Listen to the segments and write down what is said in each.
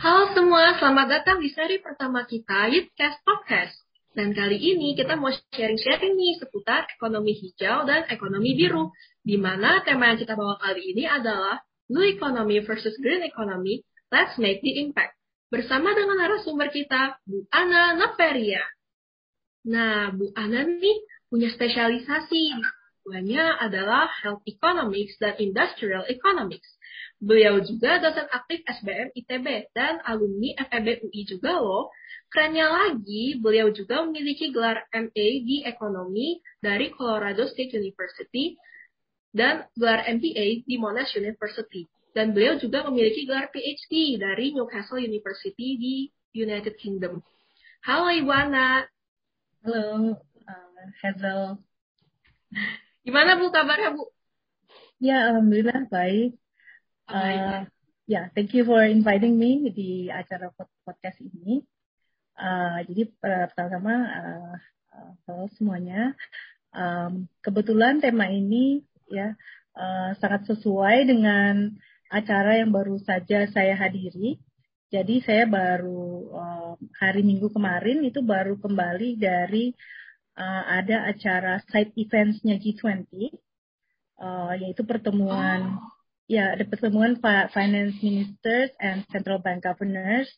Halo semua, selamat datang di seri pertama kita, Youthcast Podcast. Dan kali ini kita mau sharing-sharing nih seputar ekonomi hijau dan ekonomi biru. Di mana tema yang kita bawa kali ini adalah Blue Economy versus Green Economy, Let's Make the Impact. Bersama dengan narasumber kita, Bu Ana Naferia. Nah, Bu Ana nih punya spesialisasi. Duanya adalah Health Economics dan Industrial Economics. Beliau juga dosen aktif SBM ITB dan alumni FEB UI juga loh. Kerennya lagi, beliau juga memiliki gelar MA di ekonomi dari Colorado State University dan gelar MBA di Monash University. Dan beliau juga memiliki gelar PhD dari Newcastle University di United Kingdom. Halo Ibu Ana. Halo, uh, Hazel. Gimana Bu kabarnya Bu? Ya, Alhamdulillah baik. Uh, ya, yeah, thank you for inviting me di acara podcast ini. Uh, jadi pertama-tama uh, uh, halo semuanya. Um, kebetulan tema ini ya uh, sangat sesuai dengan acara yang baru saja saya hadiri. Jadi saya baru uh, hari Minggu kemarin itu baru kembali dari uh, ada acara side eventsnya G20, uh, yaitu pertemuan oh ya ada pertemuan finance ministers and central bank governors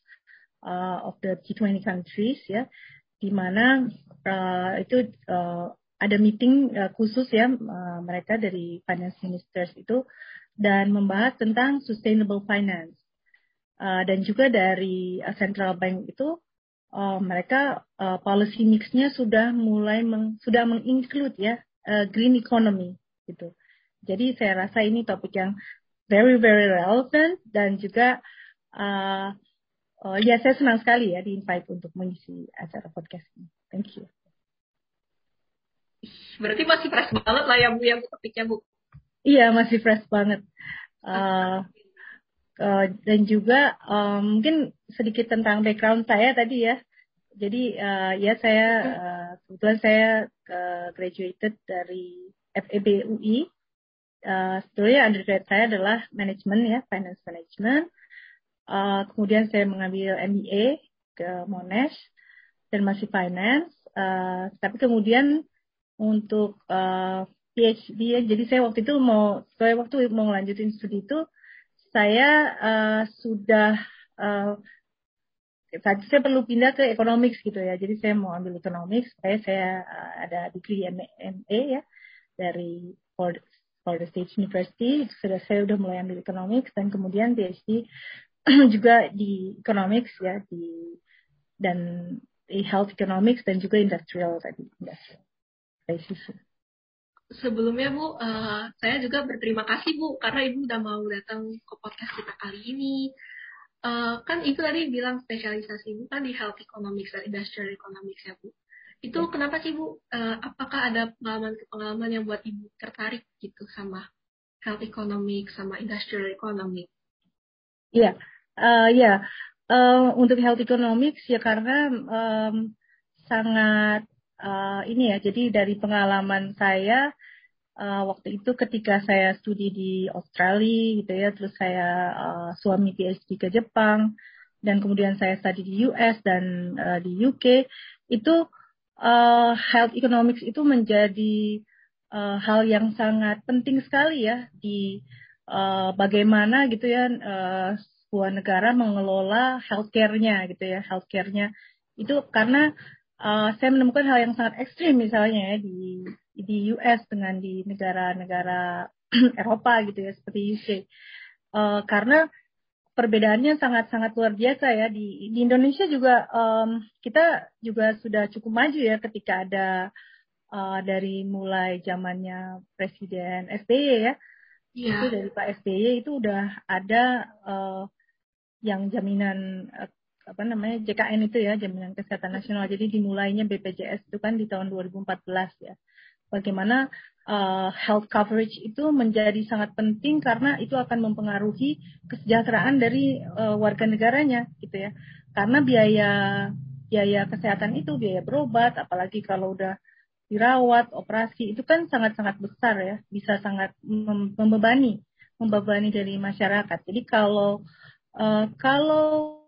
uh, of the G20 countries ya di mana uh, itu uh, ada meeting uh, khusus ya uh, mereka dari finance ministers itu dan membahas tentang sustainable finance uh, dan juga dari uh, central bank itu uh, mereka uh, policy mixnya sudah mulai meng, sudah menginclude ya uh, green economy gitu. Jadi saya rasa ini topik yang very very relevant dan juga uh, uh, ya saya senang sekali ya di invite untuk mengisi acara podcast ini. Thank you. Berarti masih fresh banget lah ya Bu yang topiknya Bu. Iya masih fresh banget. Uh, uh, dan juga um, mungkin sedikit tentang background saya tadi ya. Jadi uh, ya saya uh, kebetulan saya uh, graduated dari FEB UI uh, sebetulnya undergrad saya adalah manajemen ya, finance management. Uh, kemudian saya mengambil MBA ke Monash dan masih finance. Uh, tapi kemudian untuk uh, PhD ya, jadi saya waktu itu mau, saya waktu mau melanjutin studi itu, saya uh, sudah uh, saya perlu pindah ke economics gitu ya. Jadi saya mau ambil economics saya uh, ada degree MA, ya dari Florida State University sudah saya udah mulai ambil economics dan kemudian PhD juga di economics ya di dan di health economics dan juga industrial tadi industrial. Sebelumnya Bu, uh, saya juga berterima kasih Bu karena Ibu udah mau datang ke podcast kita kali ini. Uh, kan itu tadi bilang spesialisasi Ibu kan di health economics dan industrial economics ya Bu. Itu ya. kenapa sih Bu? Uh, apakah ada pengalaman-pengalaman yang buat Ibu tertarik gitu sama health economic sama industrial economic? Iya, uh, ya. Uh, untuk health economics ya karena um, sangat uh, ini ya. Jadi dari pengalaman saya uh, waktu itu ketika saya studi di Australia gitu ya, terus saya uh, suami PhD ke Jepang dan kemudian saya studi di US dan uh, di UK itu uh, health economics itu menjadi uh, hal yang sangat penting sekali ya di uh, bagaimana gitu ya uh, sebuah negara mengelola healthcare-nya gitu ya healthcare-nya. Itu karena uh, saya menemukan hal yang sangat ekstrim misalnya ya di di US dengan di negara-negara Eropa gitu ya seperti UK uh, karena perbedaannya sangat-sangat luar biasa ya. Di, di Indonesia juga um, kita juga sudah cukup maju ya ketika ada uh, dari mulai zamannya Presiden SBY ya. Yeah. itu dari Pak SBY itu udah ada uh, yang jaminan uh, apa namanya JKN itu ya jaminan kesehatan nasional. Jadi dimulainya BPJS itu kan di tahun 2014 ya. Bagaimana uh, health coverage itu menjadi sangat penting karena itu akan mempengaruhi kesejahteraan dari uh, warga negaranya gitu ya. Karena biaya biaya kesehatan itu biaya berobat apalagi kalau udah dirawat operasi itu kan sangat-sangat besar ya. Bisa sangat membebani membebani dari masyarakat. Jadi kalau uh, kalau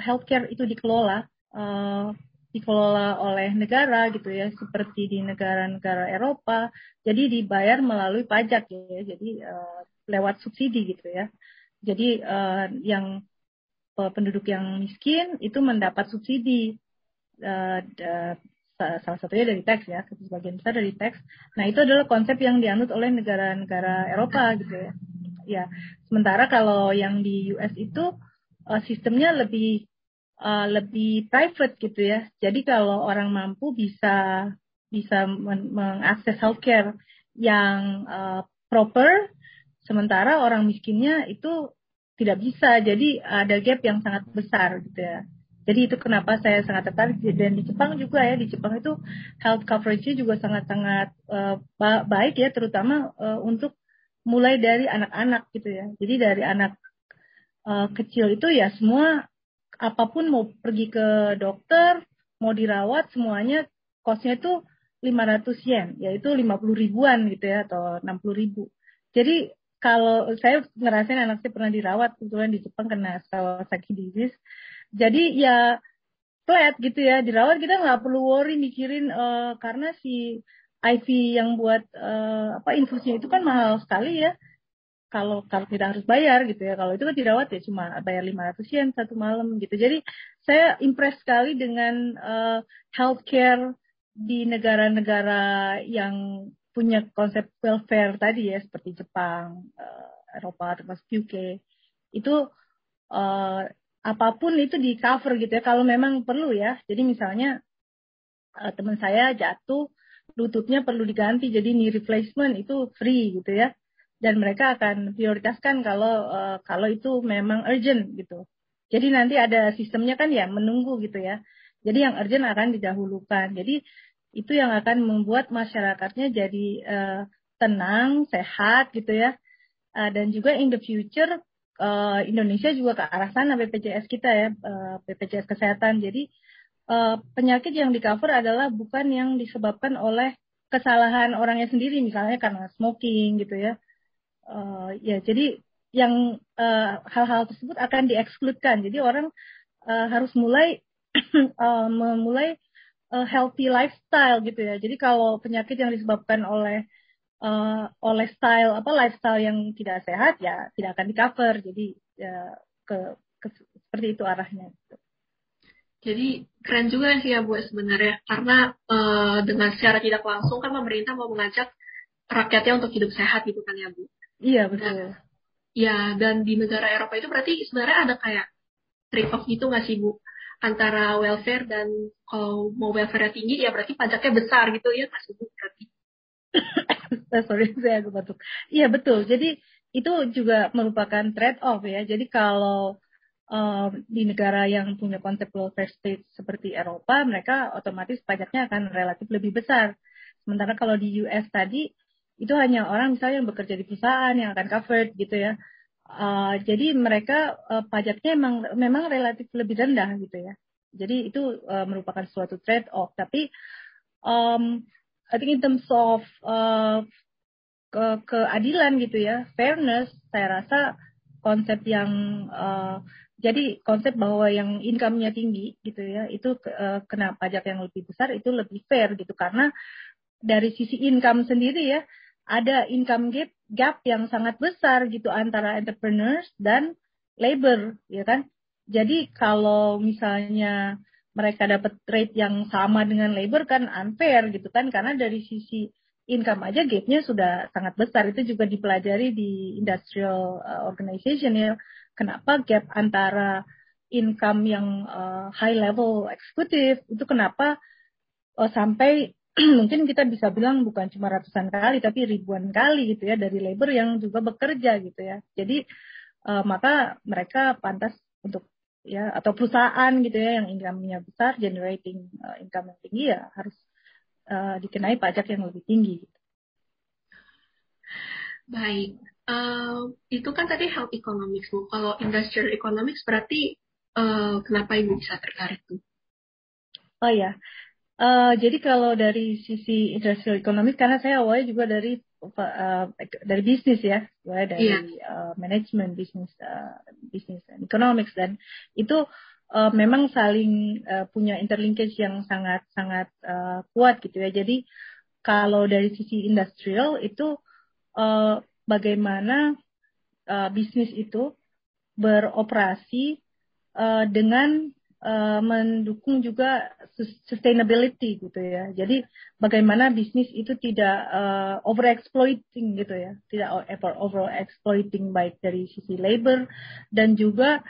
healthcare itu dikelola uh, dikelola oleh negara gitu ya seperti di negara-negara Eropa jadi dibayar melalui pajak ya jadi uh, lewat subsidi gitu ya. Jadi uh, yang penduduk yang miskin itu mendapat subsidi uh, salah satunya dari teks ya sebagian besar dari teks nah itu adalah konsep yang dianut oleh negara-negara Eropa gitu ya. Ya sementara kalau yang di US itu uh, sistemnya lebih uh, lebih private gitu ya. Jadi kalau orang mampu bisa bisa men mengakses healthcare yang uh, proper sementara orang miskinnya itu tidak bisa. Jadi ada gap yang sangat besar gitu ya. Jadi itu kenapa saya sangat tertarik. Dan di Jepang juga ya di Jepang itu health coverage-nya juga sangat-sangat uh, baik ya terutama uh, untuk mulai dari anak-anak gitu ya. Jadi dari anak uh, kecil itu ya semua apa pun mau pergi ke dokter, mau dirawat semuanya kosnya itu 500 yen, yaitu 50 ribuan gitu ya atau 60 ribu. Jadi kalau saya ngerasain anak saya pernah dirawat kebetulan di Jepang kena Kawasaki disease jadi ya flat gitu ya dirawat kita nggak perlu worry mikirin uh, karena si IV yang buat uh, apa infusnya itu kan mahal sekali ya kalau kalau tidak harus bayar gitu ya. Kalau itu kan dirawat ya cuma bayar 500 yen satu malam gitu. Jadi saya impress sekali dengan uh, healthcare di negara-negara yang punya konsep welfare tadi ya seperti Jepang, uh, Eropa termasuk UK itu uh, apa pun itu di cover gitu ya. Kalau memang perlu ya. Jadi misalnya uh, teman saya jatuh lututnya perlu diganti jadi knee replacement itu free gitu ya dan mereka akan prioritaskan kalau uh, kalau itu memang urgent gitu. Jadi nanti ada sistemnya kan ya menunggu gitu ya. Jadi yang urgent akan didahulukan. Jadi itu yang akan membuat masyarakatnya jadi uh, tenang sehat gitu ya. Uh, dan juga in the future uh, Indonesia juga ke arah sana BPJS kita ya, uh, BPJS kesehatan. Jadi uh, penyakit yang di cover adalah bukan yang disebabkan oleh kesalahan orangnya sendiri, misalnya karena smoking gitu ya. Uh, ya jadi yang hal-hal uh, tersebut akan diekskludkan. Jadi orang uh, harus mulai uh, memulai uh, healthy lifestyle gitu ya. Jadi kalau penyakit yang disebabkan oleh uh, oleh style apa lifestyle yang tidak sehat ya tidak akan di cover jadi ya ke, ke seperti itu arahnya. Jadi keren juga sih ya Bu sebenarnya karena uh, dengan secara tidak langsung kan pemerintah mau mengajak rakyatnya untuk hidup sehat gitu kan ya Bu. Iya betul. Nah, ya dan di negara Eropa itu berarti sebenarnya ada kayak trade off gitu nggak sih Bu antara welfare dan kalau mau welfare tinggi ya berarti pajaknya besar gitu ya nggak sih Bu berarti. sorry saya agak batuk. Iya betul. Jadi itu juga merupakan trade off ya. Jadi kalau um, di negara yang punya konsep welfare state seperti Eropa, mereka otomatis pajaknya akan relatif lebih besar. Sementara kalau di US tadi itu hanya orang misalnya yang bekerja di perusahaan yang akan covered gitu ya. Uh, jadi mereka uh, pajaknya memang memang relatif lebih rendah gitu ya. Jadi itu uh, merupakan suatu trade off. Tapi um, I think in terms of uh, ke keadilan gitu ya, fairness, saya rasa konsep yang uh, jadi konsep bahwa yang income-nya tinggi gitu ya, itu uh, kena pajak yang lebih besar itu lebih fair gitu karena dari sisi income sendiri ya ada income gap gap yang sangat besar gitu antara entrepreneurs dan labor ya kan. Jadi kalau misalnya mereka dapat rate yang sama dengan labor kan unfair gitu kan? Karena dari sisi income aja gapnya sudah sangat besar. Itu juga dipelajari di industrial uh, organization ya. Kenapa gap antara income yang uh, high level eksekutif itu kenapa uh, sampai mungkin kita bisa bilang bukan cuma ratusan kali tapi ribuan kali gitu ya dari labor yang juga bekerja gitu ya jadi uh, maka mereka pantas untuk ya atau perusahaan gitu ya yang income-nya besar generating uh, income yang tinggi ya harus uh, dikenai pajak yang lebih tinggi. Gitu. Baik, uh, itu kan tadi health economics bu. Kalau industrial economics berarti uh, kenapa ibu bisa tertarik tuh? Oh ya, uh, jadi kalau dari sisi industrial economics karena saya awalnya juga dari uh, dari bisnis ya, dari yeah. uh, manajemen bisnis uh, bisnis economics dan itu uh, memang saling uh, punya interlinkage yang sangat sangat uh, kuat gitu ya. Jadi kalau dari sisi industrial itu uh, bagaimana uh, bisnis itu beroperasi uh, dengan uh, mendukung juga sustainability gitu ya. Jadi bagaimana bisnis itu tidak uh, overexploiting gitu ya, tidak over exploiting baik dari sisi labor dan juga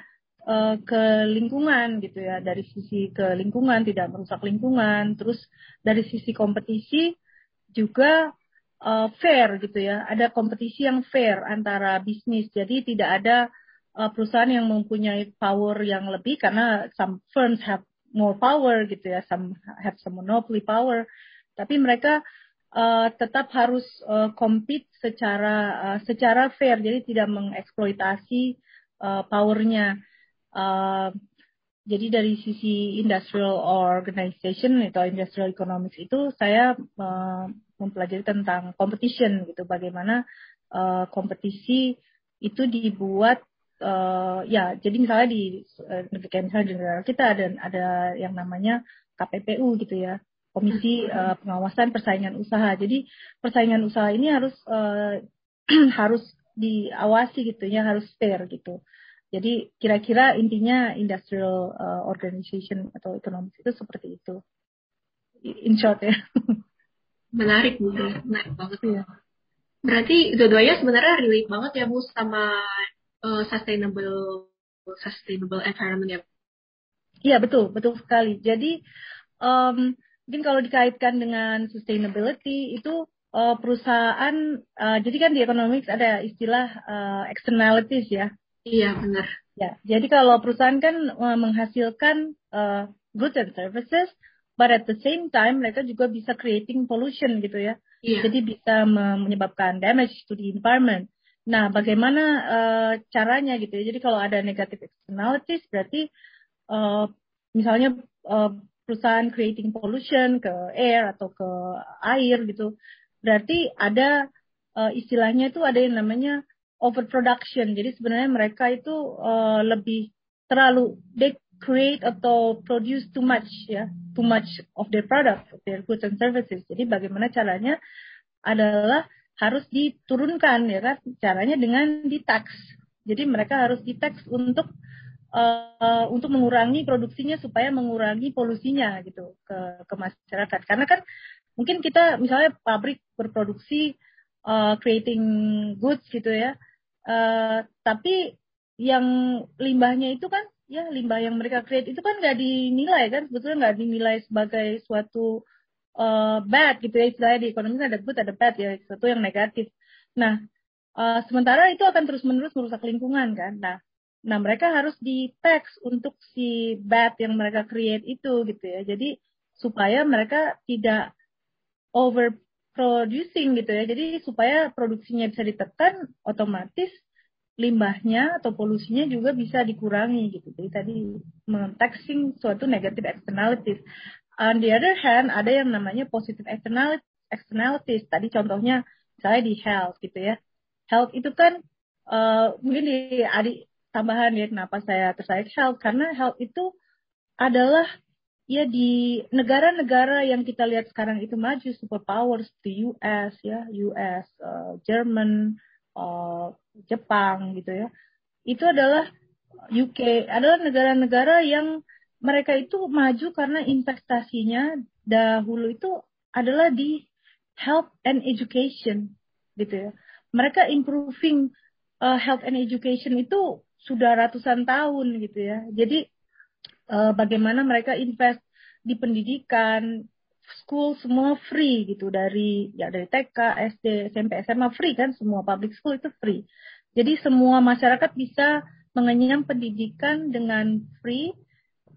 uh, ke lingkungan gitu ya. Dari sisi ke lingkungan tidak merusak lingkungan, terus dari sisi kompetisi juga uh, fair gitu ya. Ada kompetisi yang fair antara bisnis. Jadi tidak ada uh, perusahaan yang mempunyai power yang lebih karena some firms have more power gitu ya, some have some monopoly power. Tapi mereka uh, tetap harus uh, compete secara uh, secara fair. Jadi tidak mengeksploitasi uh, powernya. Uh, jadi dari sisi industrial organization atau industrial economics itu saya uh, mempelajari tentang competition gitu bagaimana uh, kompetisi itu dibuat uh, ya jadi misalnya di uh, misalnya di negara kita ada ada yang namanya KPPU gitu ya Komisi uh, Pengawasan Persaingan Usaha. Jadi persaingan usaha ini harus uh, harus diawasi gitu ya harus fair gitu. Jadi kira-kira intinya industrial uh, organization atau ekonomi itu seperti itu. In short ya. Menarik Bu. Menarik banget. Ya berarti dua-duanya sebenarnya relate banget ya Bu sama uh, sustainable sustainable environment ya iya betul betul sekali jadi um, mungkin kalau dikaitkan dengan sustainability itu uh, perusahaan uh, jadi kan di economics ada istilah uh, externalities ya iya benar ya jadi kalau perusahaan kan uh, menghasilkan uh, goods and services but at the same time mereka juga bisa creating pollution gitu ya. Yeah. Jadi bisa menyebabkan damage to the environment. Nah, bagaimana uh, caranya gitu ya? Jadi kalau ada negative externalities berarti uh, misalnya uh, perusahaan creating pollution ke air atau ke air gitu. Berarti ada uh, istilahnya itu ada yang namanya overproduction. Jadi sebenarnya mereka itu uh, lebih terlalu they create atau produce too much ya, too much of their product, their goods and services. Jadi bagaimana caranya adalah harus diturunkan ya kan, caranya dengan di tax. Jadi mereka harus di tax untuk uh, untuk mengurangi produksinya supaya mengurangi polusinya gitu ke ke masyarakat. Karena kan mungkin kita misalnya pabrik berproduksi uh, creating goods gitu ya, uh, tapi yang limbahnya itu kan ya limbah yang mereka create itu kan nggak dinilai kan sebetulnya nggak dinilai sebagai suatu uh, bad gitu ya istilahnya di ekonomi ada good ada bad ya sesuatu yang negatif nah uh, sementara itu akan terus menerus merusak lingkungan kan nah nah mereka harus di tax untuk si bad yang mereka create itu gitu ya jadi supaya mereka tidak over producing gitu ya jadi supaya produksinya bisa ditekan otomatis limbahnya atau polusinya juga bisa dikurangi gitu. Jadi tadi men-taxing suatu negative externalities. On the other hand, ada yang namanya positive externalities. Tadi contohnya misalnya di health gitu ya. Health itu kan uh, mungkin di adik tambahan ya kenapa saya tertarik health karena health itu adalah ya di negara-negara yang kita lihat sekarang itu maju superpowers di US ya US uh, Jerman uh, Jepang gitu ya itu adalah UK adalah negara-negara yang mereka itu maju karena investasinya dahulu itu adalah di health and education gitu ya. Mereka improving uh, health and education itu sudah ratusan tahun gitu ya. Jadi uh, bagaimana mereka invest di pendidikan school semua free gitu. Dari ya dari TK, SD, SMP, SMA free kan semua public school itu free. Jadi semua masyarakat bisa mengenyam pendidikan dengan free,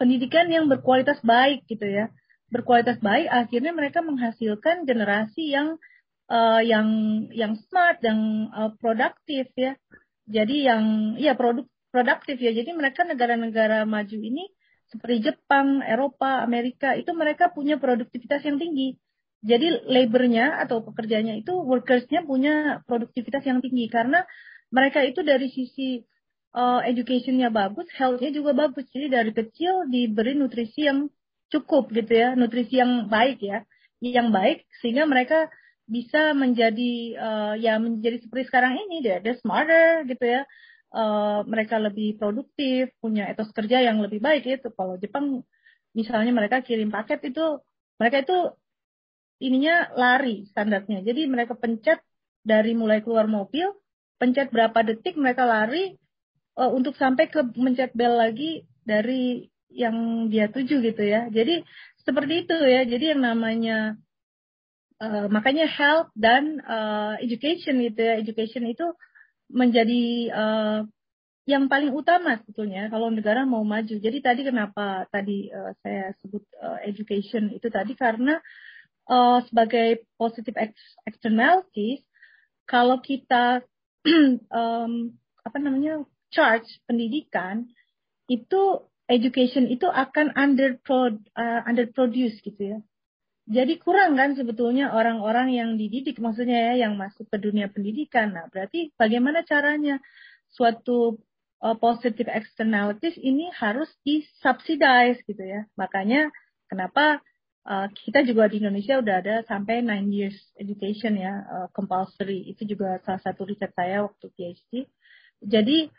pendidikan yang berkualitas baik gitu ya. Berkualitas baik akhirnya mereka menghasilkan generasi yang uh, yang yang smart, yang uh, produktif ya. Jadi yang ya produk produktif ya. Jadi mereka negara-negara maju ini seperti Jepang, Eropa, Amerika itu mereka punya produktivitas yang tinggi. Jadi labornya atau pekerjanya itu workersnya punya produktivitas yang tinggi karena mereka itu dari sisi uh, educationnya bagus, healthnya juga bagus. Jadi dari kecil diberi nutrisi yang cukup gitu ya, nutrisi yang baik ya, yang baik sehingga mereka bisa menjadi uh, ya menjadi seperti sekarang ini dia, dia smarter gitu ya. Uh, mereka lebih produktif, punya etos kerja yang lebih baik itu. Kalau Jepang misalnya mereka kirim paket itu mereka itu ininya lari standarnya. Jadi mereka pencet dari mulai keluar mobil, pencet berapa detik mereka lari uh, untuk sampai ke mencet bel lagi dari yang dia tuju gitu ya. Jadi seperti itu ya. Jadi yang namanya uh, makanya health dan uh, education gitu ya. Education itu menjadi uh, yang paling utama sebetulnya kalau negara mau maju. Jadi tadi kenapa tadi uh, saya sebut uh, education itu tadi karena uh, sebagai positive externalities kalau kita um, apa namanya charge pendidikan itu education itu akan under uh, underproduce gitu ya. Jadi kurang kan sebetulnya orang-orang yang dididik maksudnya ya yang masuk ke dunia pendidikan. Nah, berarti bagaimana caranya suatu uh, positive externalities ini harus disubsidize gitu ya. Makanya kenapa uh, kita juga di Indonesia udah ada sampai nine years education ya uh, compulsory itu juga salah satu riset saya waktu PhD jadi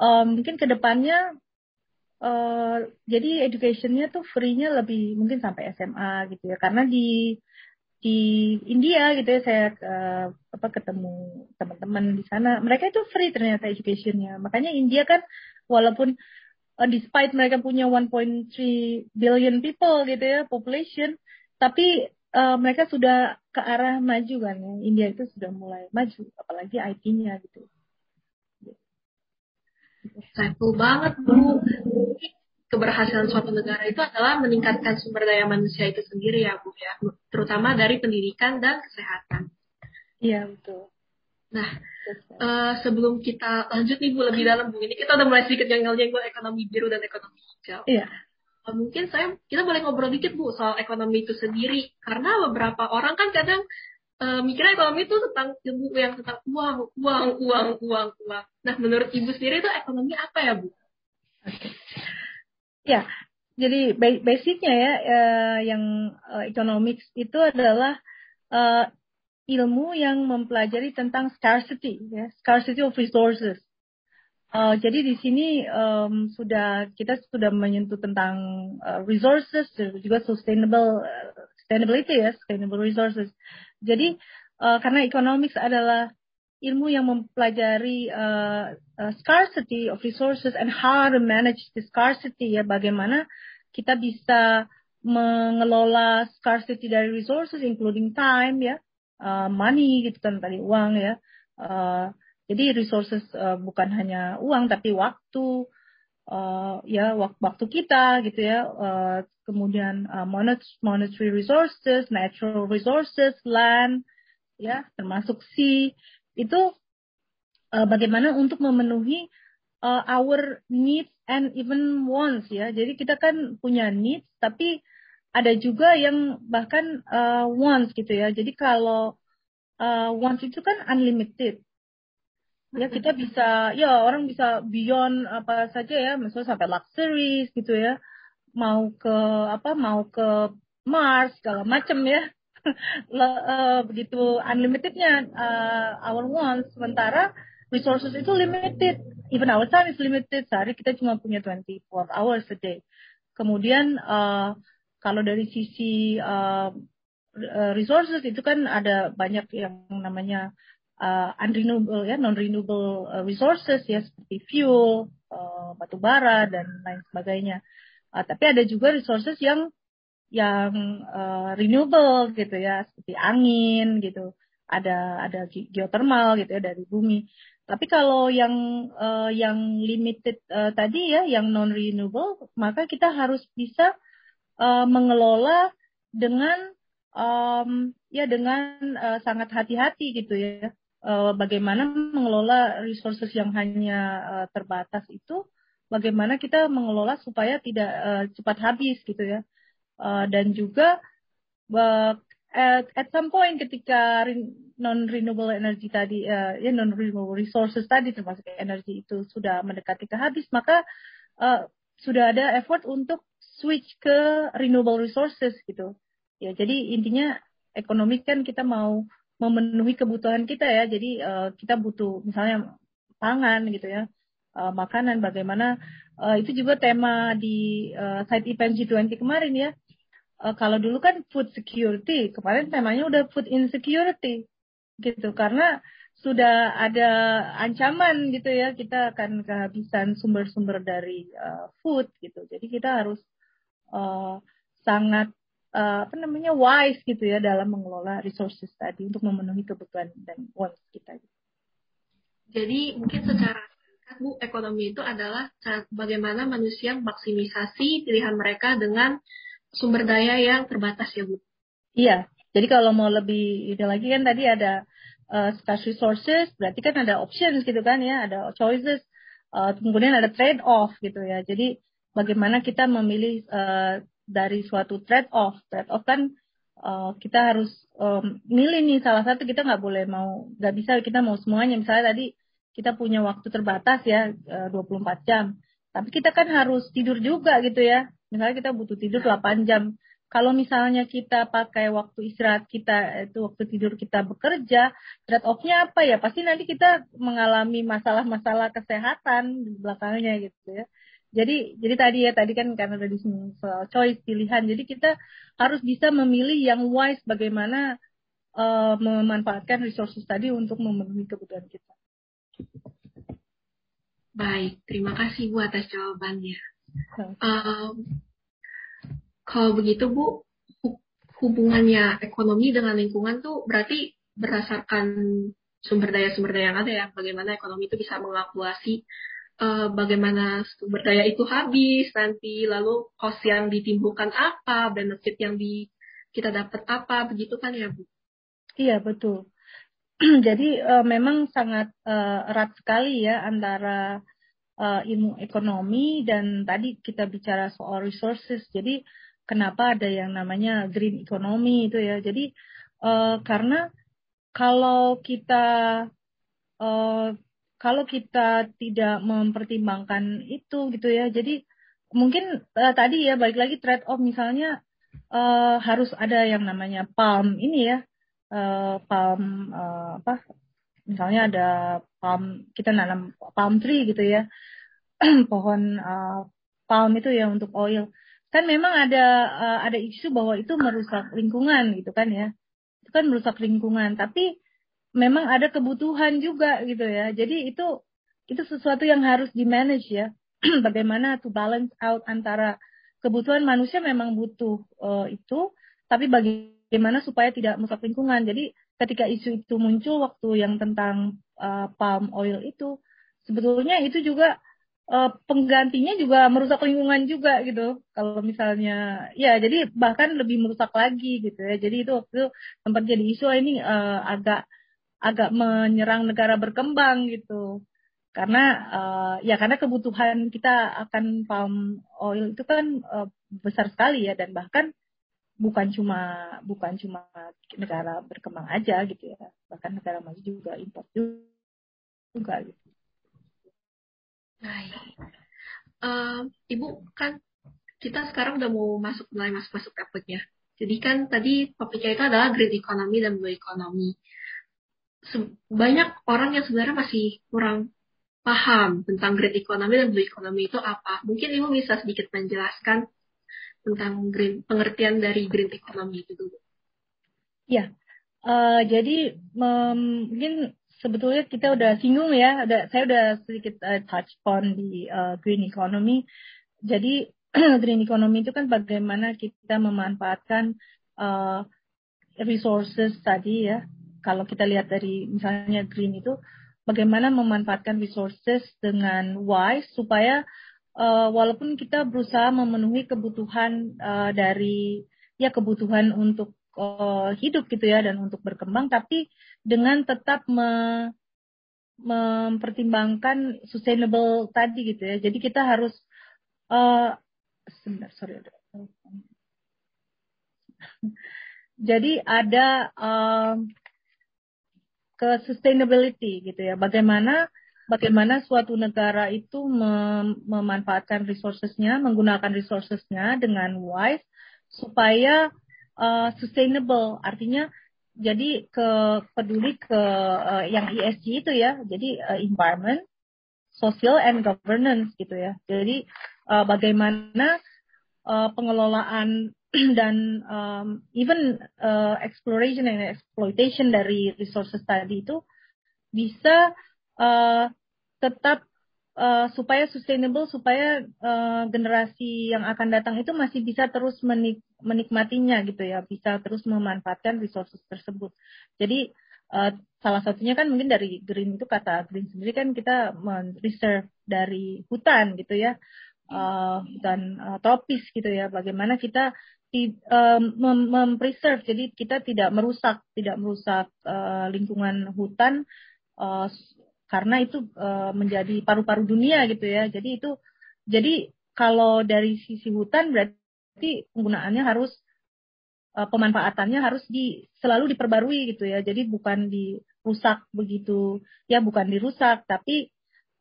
um, mungkin ke depannya uh, jadi educationnya tuh free-nya lebih mungkin sampai SMA gitu ya karena di di India gitu ya saya uh, apa ketemu teman-teman di sana mereka itu free ternyata educationnya makanya India kan walaupun uh, despite mereka punya 1.3 billion people gitu ya population, tapi uh, mereka sudah ke arah maju kan ya. India itu sudah mulai maju, apalagi IT-nya gitu. Saiful banget Bu. Keberhasilan suatu negara itu adalah meningkatkan sumber daya manusia itu sendiri ya Bu ya, terutama dari pendidikan dan kesehatan. Iya betul. Nah, uh, sebelum kita lanjut nih Bu lebih dalam Bu, ini kita udah mulai sedikit jengkel-jengkel ekonomi biru dan ekonomi hijau. Iya. Uh, mungkin saya kita boleh ngobrol dikit Bu soal ekonomi itu sendiri, karena beberapa orang kan kadang uh, mikirnya ekonomi itu tentang ilmu yang tentang uang, uang, uang, uang, uang. Nah, menurut Ibu sendiri itu ekonomi apa ya Bu? Okay. Ya, jadi basicnya ya uh, yang uh, economics itu adalah uh, ilmu yang mempelajari tentang scarcity, ya, scarcity of resources. Uh, jadi di sini um, sudah kita sudah menyentuh tentang uh, resources juga sustainable sustainability ya, sustainable resources. Jadi uh, karena economics adalah ilmu yang mempelajari uh, uh, scarcity of resources and how to manage the scarcity ya, bagaimana kita bisa mengelola scarcity dari resources including time ya uh, money gitu kan tadi uang ya. Uh, jadi resources uh, bukan hanya uang tapi waktu uh, ya waktu kita gitu ya. Uh, kemudian uh, monetary resources, natural resources, land ya termasuk sea itu uh, bagaimana untuk memenuhi uh, our needs and even wants ya. Jadi kita kan punya needs tapi ada juga yang bahkan uh, once gitu ya. Jadi kalau uh, once itu kan unlimited. Ya kita bisa, ya orang bisa beyond apa saja ya, misalnya sampai luxuries gitu ya. Mau ke apa, mau ke Mars segala macam ya. uh, begitu unlimitednya uh, our wants. Sementara resources itu limited. Even our time is limited. Sehari kita cuma punya 24 hours a day. Kemudian uh, kalau dari sisi uh, resources itu kan ada banyak yang namanya unrenewable ya non renewable resources ya seperti fuel, uh, batu bara dan lain sebagainya. Uh, tapi ada juga resources yang yang uh, renewable gitu ya seperti angin gitu. Ada ada geothermal gitu ya dari bumi. Tapi kalau yang uh, yang limited uh, tadi ya yang non renewable maka kita harus bisa uh, mengelola dengan um, ya dengan uh, sangat hati-hati gitu ya. Uh, bagaimana mengelola resources yang hanya uh, terbatas itu, bagaimana kita mengelola supaya tidak uh, cepat habis gitu ya. Dan juga at, at some point ketika non renewable energy tadi uh, ya non renewable resources tadi termasuk energi itu sudah mendekati ke habis maka uh, sudah ada effort untuk switch ke renewable resources gitu ya jadi intinya ekonomi kan kita mau memenuhi kebutuhan kita ya. Jadi uh, kita butuh misalnya pangan gitu ya uh, makanan bagaimana uh, itu juga tema di uh, side event G20 kemarin ya. Uh, kalau dulu kan food security, kemarin temanya udah food insecurity gitu. Karena sudah ada ancaman gitu ya kita akan kehabisan sumber-sumber dari uh, food gitu. Jadi kita harus uh, sangat uh, apa namanya wise gitu ya dalam mengelola resources tadi untuk memenuhi kebutuhan dan wants kita. Jadi mungkin secara Bu, ekonomi itu adalah bagaimana manusia maksimisasi pilihan mereka dengan sumber daya yang terbatas ya Bu. Iya, jadi kalau mau lebih itu lagi kan tadi ada uh, scarce resources, berarti kan ada options gitu kan ya, ada choices, uh, kemudian ada trade off gitu ya. Jadi bagaimana kita memilih uh, dari suatu trade off, trade off kan uh, kita harus um, milih nih salah satu kita nggak boleh mau nggak bisa kita mau semuanya misalnya tadi kita punya waktu terbatas ya uh, 24 jam tapi kita kan harus tidur juga gitu ya Misalnya kita butuh tidur 8 jam. Kalau misalnya kita pakai waktu istirahat kita itu waktu tidur kita bekerja, trade off-nya apa ya? Pasti nanti kita mengalami masalah-masalah kesehatan di belakangnya gitu ya. Jadi jadi tadi ya tadi kan karena tadi soal choice pilihan. Jadi kita harus bisa memilih yang wise bagaimana uh, memanfaatkan resources tadi untuk memenuhi kebutuhan kita. Baik, terima kasih Bu atas jawabannya. Um, kalau begitu Bu, hubungannya ekonomi dengan lingkungan tuh berarti berdasarkan sumber daya sumber daya yang ada ya, bagaimana ekonomi itu bisa mengakuasi uh, bagaimana sumber daya itu habis nanti, lalu cost yang ditimbulkan apa, benefit yang di kita dapat apa, begitu kan ya Bu? Iya betul. Jadi uh, memang sangat uh, erat sekali ya antara uh, ilmu ekonomi dan tadi kita bicara soal resources. Jadi kenapa ada yang namanya green economy itu ya. Jadi uh, karena kalau kita uh, kalau kita tidak mempertimbangkan itu gitu ya. Jadi mungkin uh, tadi ya balik lagi trade off misalnya uh, harus ada yang namanya palm ini ya. Uh, palm uh, apa misalnya ada palm kita nanam palm tree gitu ya pohon uh, palm itu ya untuk oil kan memang ada uh, ada isu bahwa itu merusak lingkungan gitu kan ya itu kan merusak lingkungan tapi memang ada kebutuhan juga gitu ya jadi itu itu sesuatu yang harus di manage ya bagaimana to balance out antara kebutuhan manusia memang butuh uh, itu tapi bagaimana supaya tidak merusak lingkungan jadi ketika isu itu muncul waktu yang tentang uh, palm oil itu sebetulnya itu juga uh, penggantinya juga merusak lingkungan juga gitu. Kalau misalnya, ya jadi bahkan lebih merusak lagi gitu ya. Jadi itu waktu itu sempat jadi isu ini uh, agak agak menyerang negara berkembang gitu. Karena uh, ya karena kebutuhan kita akan palm oil itu kan uh, besar sekali ya dan bahkan bukan cuma bukan cuma negara berkembang aja gitu ya bahkan negara maju juga import juga gitu Baik. Uh, Ibu kan kita sekarang udah mau masuk mulai masuk masuk topiknya. Jadi kan tadi topiknya itu adalah green economy dan blue economy. Banyak orang yang sebenarnya masih kurang paham tentang green economy dan blue economy itu apa. Mungkin Ibu bisa sedikit menjelaskan tentang green pengertian dari green economy itu dulu. Ya, uh, jadi um, mungkin sebetulnya kita udah singgung ya, ada saya udah sedikit uh, touch on di uh, green economy. Jadi green economy itu kan bagaimana kita memanfaatkan uh, resources tadi ya. Kalau kita lihat dari misalnya green itu bagaimana memanfaatkan resources dengan wise supaya uh, walaupun kita berusaha memenuhi kebutuhan uh, dari ya kebutuhan untuk uh, hidup gitu ya dan untuk berkembang tapi dengan tetap me, mempertimbangkan sustainable tadi gitu ya. Jadi kita harus uh, sebentar sorry jadi ada uh, ke sustainability gitu ya. Bagaimana bagaimana suatu negara itu mem memanfaatkan resourcesnya, menggunakan resourcesnya dengan wise supaya uh, sustainable. Artinya jadi ke peduli ke uh, yang ESG itu ya. Jadi uh, environment, social and governance gitu ya. Jadi uh, bagaimana uh, pengelolaan dan um, even uh, exploration and exploitation dari resources tadi itu bisa uh, tetap uh, supaya sustainable supaya uh, generasi yang akan datang itu masih bisa terus menik menikmatinya gitu ya. Bisa terus memanfaatkan resources tersebut. Jadi uh, salah satunya kan mungkin dari green itu kata green sendiri kan kita reserve dari hutan gitu ya uh, hutan uh, tropis gitu ya. Bagaimana kita mem mempreserve. Jadi kita tidak merusak tidak merusak uh, lingkungan hutan uh, karena itu uh, menjadi paru-paru dunia gitu ya. Jadi itu jadi kalau dari sisi hutan berarti penggunaannya harus uh, pemanfaatannya harus di selalu diperbarui gitu ya. Jadi bukan dirusak begitu. Ya bukan dirusak tapi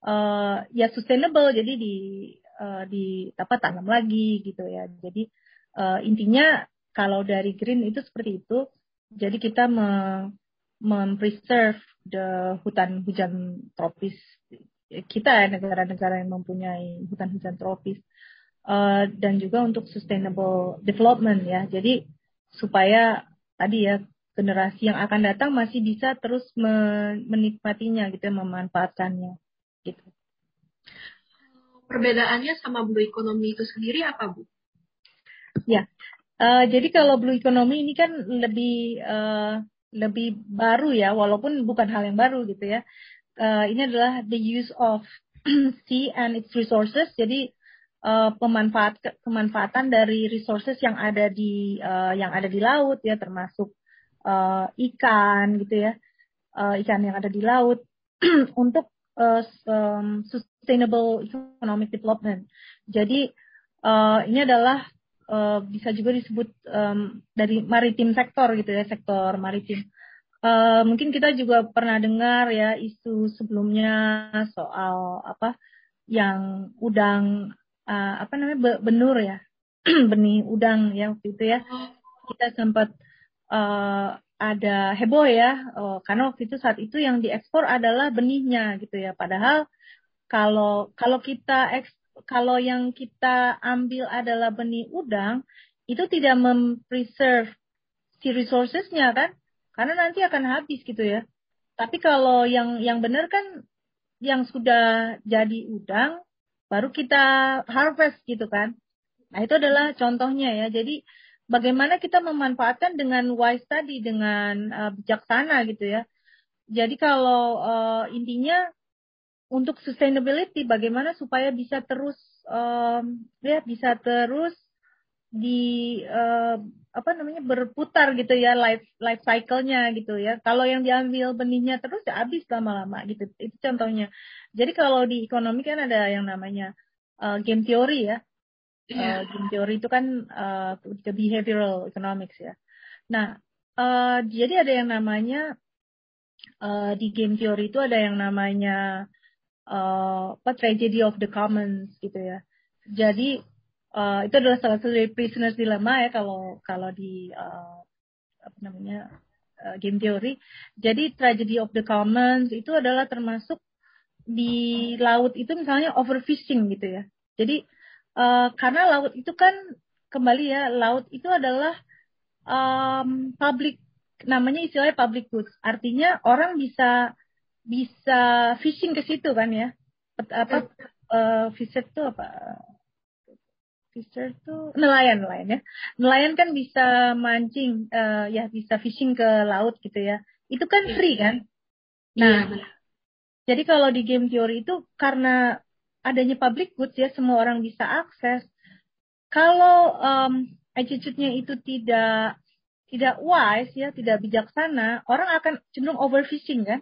uh, ya sustainable. Jadi di uh, di tanam lagi gitu ya. Jadi uh, intinya kalau dari green itu seperti itu. Jadi kita mempreserve the hutan hujan tropis kita ya negara-negara yang mempunyai hutan hujan tropis uh, dan juga untuk sustainable development ya. Jadi supaya tadi ya generasi yang akan datang masih bisa terus menikmatinya gitu, memanfaatkannya gitu perbedaannya sama blue economy itu sendiri apa Bu? Ya, uh, jadi kalau blue economy ini kan lebih uh, lebih baru ya, walaupun bukan hal yang baru gitu ya. Uh, ini adalah the use of sea and its resources. Jadi uh, pemanfaat pemanfaatan dari resources yang ada di uh, yang ada di laut ya, termasuk uh, ikan gitu ya, uh, ikan yang ada di laut untuk uh, um, sustainable economic development. Jadi uh, ini adalah uh, bisa juga disebut um, dari maritim sektor gitu ya sektor maritim. Uh, mungkin kita juga pernah dengar ya isu sebelumnya soal apa yang udang uh, apa namanya benur ya benih udang ya waktu itu ya kita sempat uh, ada heboh ya oh, karena waktu itu saat itu yang diekspor adalah benihnya gitu ya padahal kalau kalau kita kalau yang kita ambil adalah benih udang itu tidak mempreserve si resourcesnya kan? Karena nanti akan habis gitu ya. Tapi kalau yang yang benar kan yang sudah jadi udang baru kita harvest gitu kan. Nah itu adalah contohnya ya. Jadi bagaimana kita memanfaatkan dengan wise tadi dengan uh, bijaksana gitu ya. Jadi kalau uh, intinya untuk sustainability bagaimana supaya bisa terus um, ya bisa terus di uh, apa namanya berputar gitu ya life life cycle-nya gitu ya. Kalau yang diambil benihnya terus ya habis lama-lama gitu. Itu contohnya. Jadi kalau di ekonomi kan ada yang namanya uh, game theory ya. Yeah. Uh, teori itu kan uh, behavioral economics ya. Nah, uh, jadi ada yang namanya uh, di game theory itu ada yang namanya uh, tragedy of the commons gitu ya. Jadi uh, itu adalah salah satu dari prisoners dilemma ya kalau kalau di uh, apa namanya uh, game theory. Jadi tragedy of the commons itu adalah termasuk di laut itu misalnya overfishing gitu ya. Jadi uh, karena laut itu kan kembali ya laut itu adalah um, public namanya istilahnya public goods artinya orang bisa bisa fishing ke situ kan ya? Apa uh, fisher tuh apa? Fisher tuh nelayan nelayan ya. Nelayan kan bisa mancing uh, ya bisa fishing ke laut gitu ya. Itu kan free kan? Nah ya, jadi kalau di game teori itu karena adanya public goods ya semua orang bisa akses. Kalau um, attitude-nya itu tidak tidak wise ya, tidak bijaksana, orang akan cenderung overfishing kan?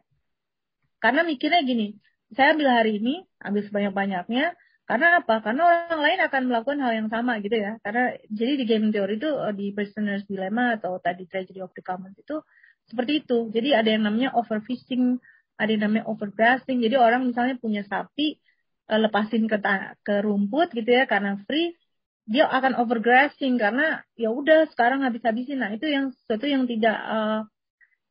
Karena mikirnya gini, saya ambil hari ini, ambil sebanyak-banyaknya, karena apa? Karena orang lain akan melakukan hal yang sama gitu ya. Karena jadi di game theory itu eh, di prisoner's dilemma atau tadi tragedy of the commons itu seperti itu. Jadi ada yang namanya overfishing, ada yang namanya overgrazing. Jadi orang misalnya punya sapi uh, lepasin ke ke rumput gitu ya karena free, dia akan overgrazing karena ya udah sekarang habis-habisin. Nah, itu yang sesuatu yang tidak uh,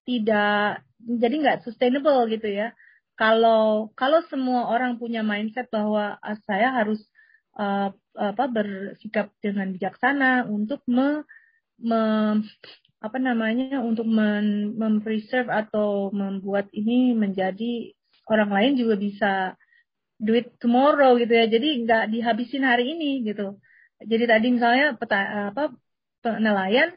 tidak jadi nggak sustainable gitu ya. Kalau kalau semua orang punya mindset bahwa uh, saya harus uh, apa bersikap dengan bijaksana untuk me, me apa namanya untuk mem mempreserve atau membuat ini menjadi orang lain juga bisa do it tomorrow gitu ya. Jadi nggak dihabisin hari ini gitu. Jadi tadi misalnya peta, apa nelayan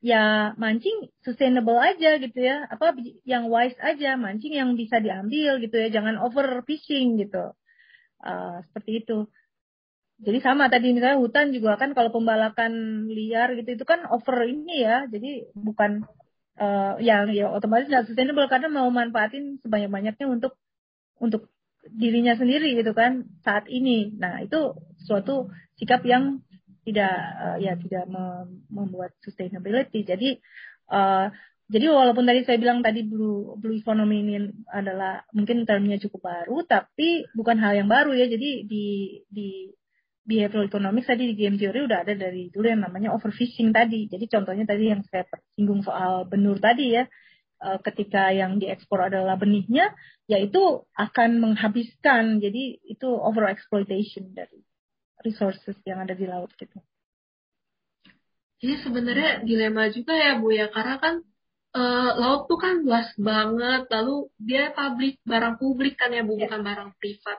ya mancing sustainable aja gitu ya. Apa yang wise aja, mancing yang bisa diambil gitu ya. Jangan over fishing gitu. Uh, seperti itu jadi sama tadi misalnya hutan juga kan kalau pembalakan liar gitu itu kan over ini ya jadi bukan uh, yang ya otomatis nggak sustainable karena mau manfaatin sebanyak banyaknya untuk untuk dirinya sendiri gitu kan saat ini nah itu suatu sikap yang tidak uh, ya tidak membuat sustainability jadi uh, jadi walaupun tadi saya bilang tadi blue blue economy ini adalah mungkin termnya cukup baru tapi bukan hal yang baru ya jadi di di behavioral economics tadi di game theory udah ada dari dulu yang namanya overfishing tadi. Jadi contohnya tadi yang saya singgung soal benur tadi ya, eh, ketika yang diekspor adalah benihnya, yaitu akan menghabiskan. Jadi itu over exploitation dari resources yang ada di laut gitu. Jadi sebenarnya dilema juga ya Bu ya, karena kan uh, laut tuh kan luas banget, lalu dia publik barang publik kan ya Bu, yeah. bukan barang privat.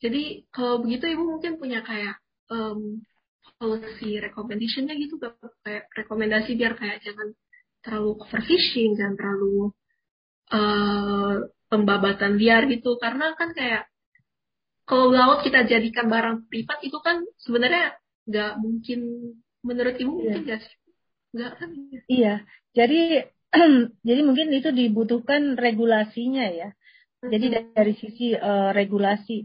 Jadi kalau begitu ibu mungkin punya kayak um, policy recommendation-nya gitu kayak rekomendasi biar kayak jangan terlalu overfishing dan terlalu uh, pembabatan liar gitu karena kan kayak kalau laut kita jadikan barang privat itu kan sebenarnya nggak mungkin menurut ibu mungkin nggak sih? Nggak kan? Iya. Jadi jadi mungkin itu dibutuhkan regulasinya ya. Jadi dari sisi uh, regulasi.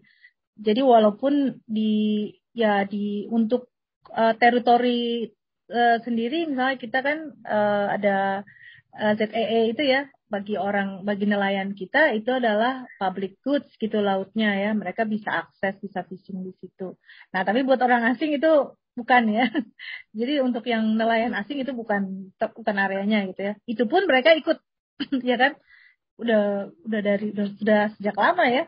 Jadi walaupun di ya di untuk uh, teritori uh, sendiri misalnya kita kan uh, ada uh, ZEE itu ya bagi orang bagi nelayan kita itu adalah public goods gitu lautnya ya mereka bisa akses bisa fishing di situ. Nah tapi buat orang asing itu bukan ya. Jadi untuk yang nelayan asing itu bukan bukan areanya gitu ya. Itu pun mereka ikut ya kan udah udah dari udah sudah sejak lama ya.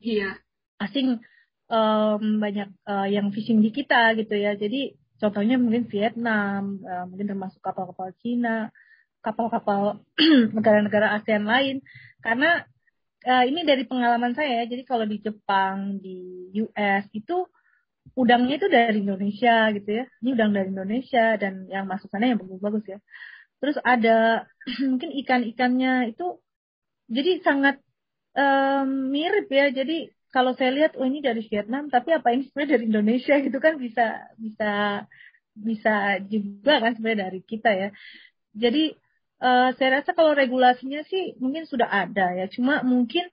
Iya asing um, banyak uh, yang fishing di kita gitu ya. Jadi contohnya mungkin Vietnam, uh, mungkin termasuk kapal-kapal Cina, kapal-kapal negara-negara ASEAN lain. Karena uh, ini dari pengalaman saya, ya, jadi kalau di Jepang, di US itu udangnya itu dari Indonesia gitu ya. Ini udang dari Indonesia dan yang masuk sana yang bagus-bagus ya. Terus ada mungkin ikan-ikannya itu jadi sangat um, mirip ya. Jadi kalau saya lihat oh ini dari Vietnam tapi apa ini sebenarnya dari Indonesia gitu kan bisa bisa bisa juga kan sebenarnya dari kita ya jadi uh, saya rasa kalau regulasinya sih mungkin sudah ada ya. Cuma mungkin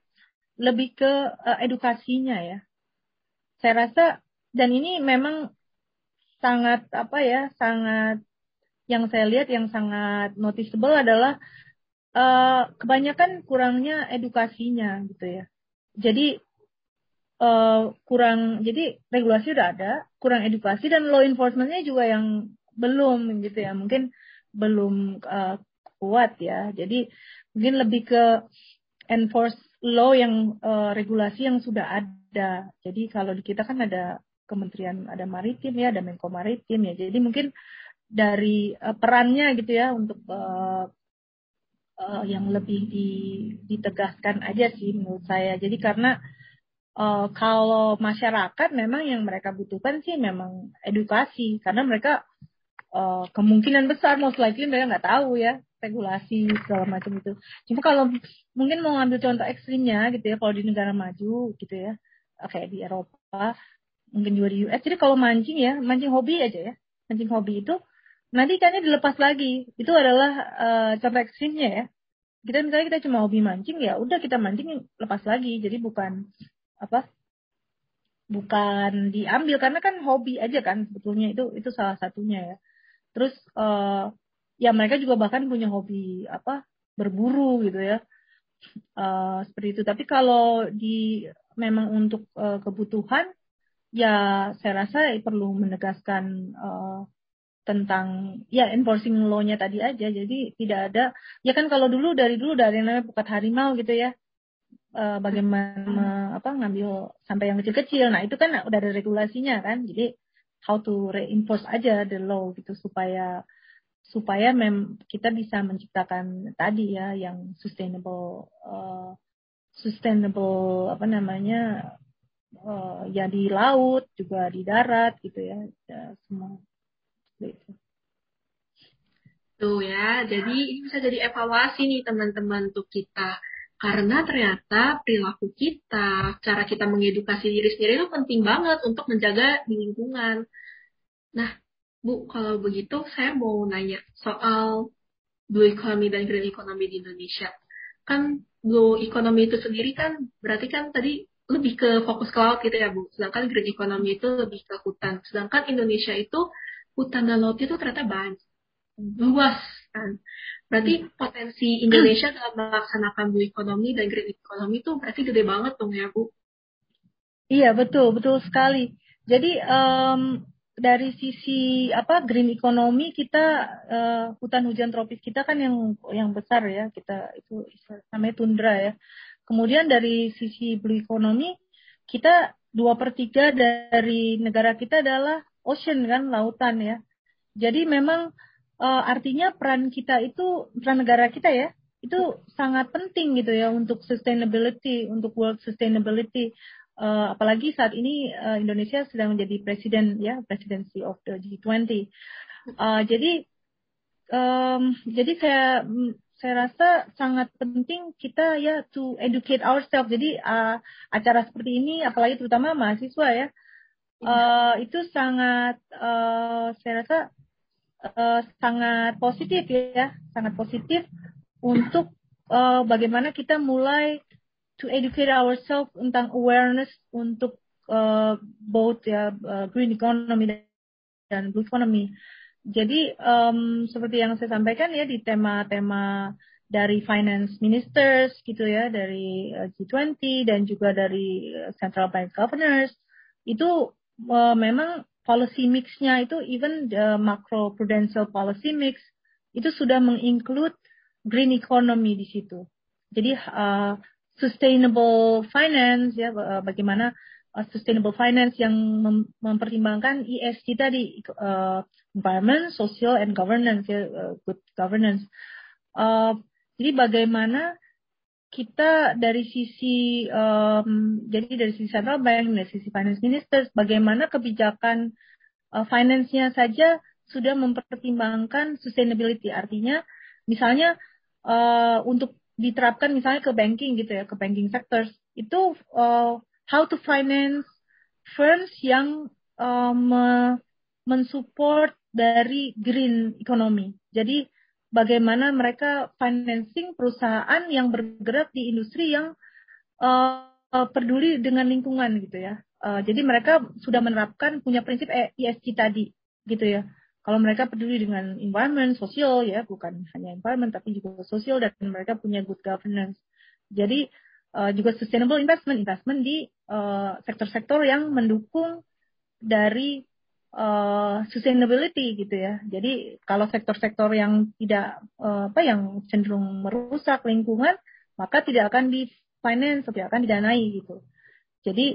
lebih ke uh, edukasinya ya. Saya rasa dan ini memang sangat apa ya sangat yang saya lihat yang sangat noticeable adalah uh, kebanyakan kurangnya edukasinya gitu ya. Jadi uh, kurang jadi regulasi udah ada kurang edukasi dan law enforcementnya juga yang belum gitu ya. Mungkin belum uh, kuat ya. Jadi mungkin lebih ke enforce law yang uh, regulasi yang sudah ada. Jadi kalau di kita kan ada kementerian ada maritim ya ada menko maritim ya. Jadi mungkin dari uh, perannya gitu ya untuk uh, uh, yang lebih di, ditegaskan aja sih menurut saya. Jadi karena uh, kalau masyarakat memang yang mereka butuhkan sih memang edukasi. Karena mereka uh, kemungkinan besar most likely mereka nggak tahu ya regulasi segala macam itu. Cuma kalau mungkin mau ngambil contoh ekstrimnya gitu ya, kalau di negara maju gitu ya, kayak di Eropa, mungkin juga di US. Jadi kalau mancing ya, mancing hobi aja ya, mancing hobi itu nanti ikannya dilepas lagi. Itu adalah uh, contoh ekstrimnya ya. Kita misalnya kita cuma hobi mancing ya, udah kita mancing lepas lagi. Jadi bukan apa bukan diambil karena kan hobi aja kan sebetulnya itu itu salah satunya ya terus uh, ya mereka juga bahkan punya hobi apa berburu gitu ya. Uh, seperti itu. Tapi kalau di memang untuk uh, kebutuhan ya saya rasa perlu menegaskan uh, tentang ya enforcing law-nya tadi aja. Jadi tidak ada ya kan kalau dulu dari dulu dari namanya pukat harimau gitu ya. Bagaimana apa ngambil sampai yang kecil-kecil. Nah itu kan udah ada regulasinya kan. Jadi how to reinforce aja the law gitu supaya supaya mem kita bisa menciptakan tadi ya yang sustainable uh, sustainable apa namanya uh, ya di laut juga di darat gitu ya, ya semua gitu. Tuh ya, jadi ini bisa jadi evaluasi nih teman-teman untuk kita. Karena ternyata perilaku kita, cara kita mengedukasi diri sendiri itu penting banget untuk menjaga lingkungan. Nah, Bu, kalau begitu saya mau nanya soal blue economy dan green economy di Indonesia. Kan blue economy itu sendiri kan berarti kan tadi lebih ke fokus ke laut gitu ya Bu. Sedangkan green economy itu lebih ke hutan. Sedangkan Indonesia itu hutan dan laut itu ternyata banyak luas kan. Berarti potensi Indonesia dalam melaksanakan blue economy dan green economy itu berarti gede banget dong ya Bu. Iya betul betul sekali. Jadi um, dari sisi apa green economy kita uh, hutan hujan tropis kita kan yang yang besar ya kita itu namanya tundra ya. Kemudian dari sisi blue economy kita dua per tiga dari negara kita adalah ocean kan lautan ya. Jadi memang uh, artinya peran kita itu peran negara kita ya itu sangat penting gitu ya untuk sustainability untuk world sustainability uh, apalagi saat ini uh, Indonesia sedang menjadi presiden ya presidency of the G20 uh, jadi um, jadi saya saya rasa sangat penting kita ya to educate ourselves. Jadi uh, acara seperti ini apalagi terutama mahasiswa ya uh, itu sangat uh, saya rasa uh, sangat positif ya, sangat positif untuk uh, bagaimana kita mulai to educate ourselves tentang awareness untuk uh, both ya uh, green economy dan blue economy. Jadi um, seperti yang saya sampaikan ya di tema-tema dari finance ministers gitu ya dari G20 dan juga dari central bank governors itu uh, memang policy mix-nya itu even the macro prudential policy mix itu sudah menginclude green economy di situ. Jadi uh, sustainable finance ya bagaimana uh, sustainable finance yang mem mempertimbangkan ESG tadi uh, environment, social and governance ya good governance. Uh, jadi bagaimana kita dari sisi um, jadi dari sisi central bank dari sisi finance minister bagaimana kebijakan uh, finance-nya saja sudah mempertimbangkan sustainability artinya misalnya uh, untuk diterapkan misalnya ke banking gitu ya ke banking sectors itu uh, how to finance firms yang uh, me mensupport dari green economy jadi bagaimana mereka financing perusahaan yang bergerak di industri yang uh, peduli dengan lingkungan gitu ya. Uh, jadi mereka sudah menerapkan punya prinsip ESG tadi gitu ya. Kalau mereka peduli dengan environment, sosial ya, bukan hanya environment tapi juga sosial dan mereka punya good governance. Jadi uh, juga sustainable investment, investment di sektor-sektor uh, yang mendukung dari uh, sustainability gitu ya. Jadi kalau sektor-sektor yang tidak uh, apa yang cenderung merusak lingkungan, maka tidak akan di finance, tidak akan didanai gitu. Jadi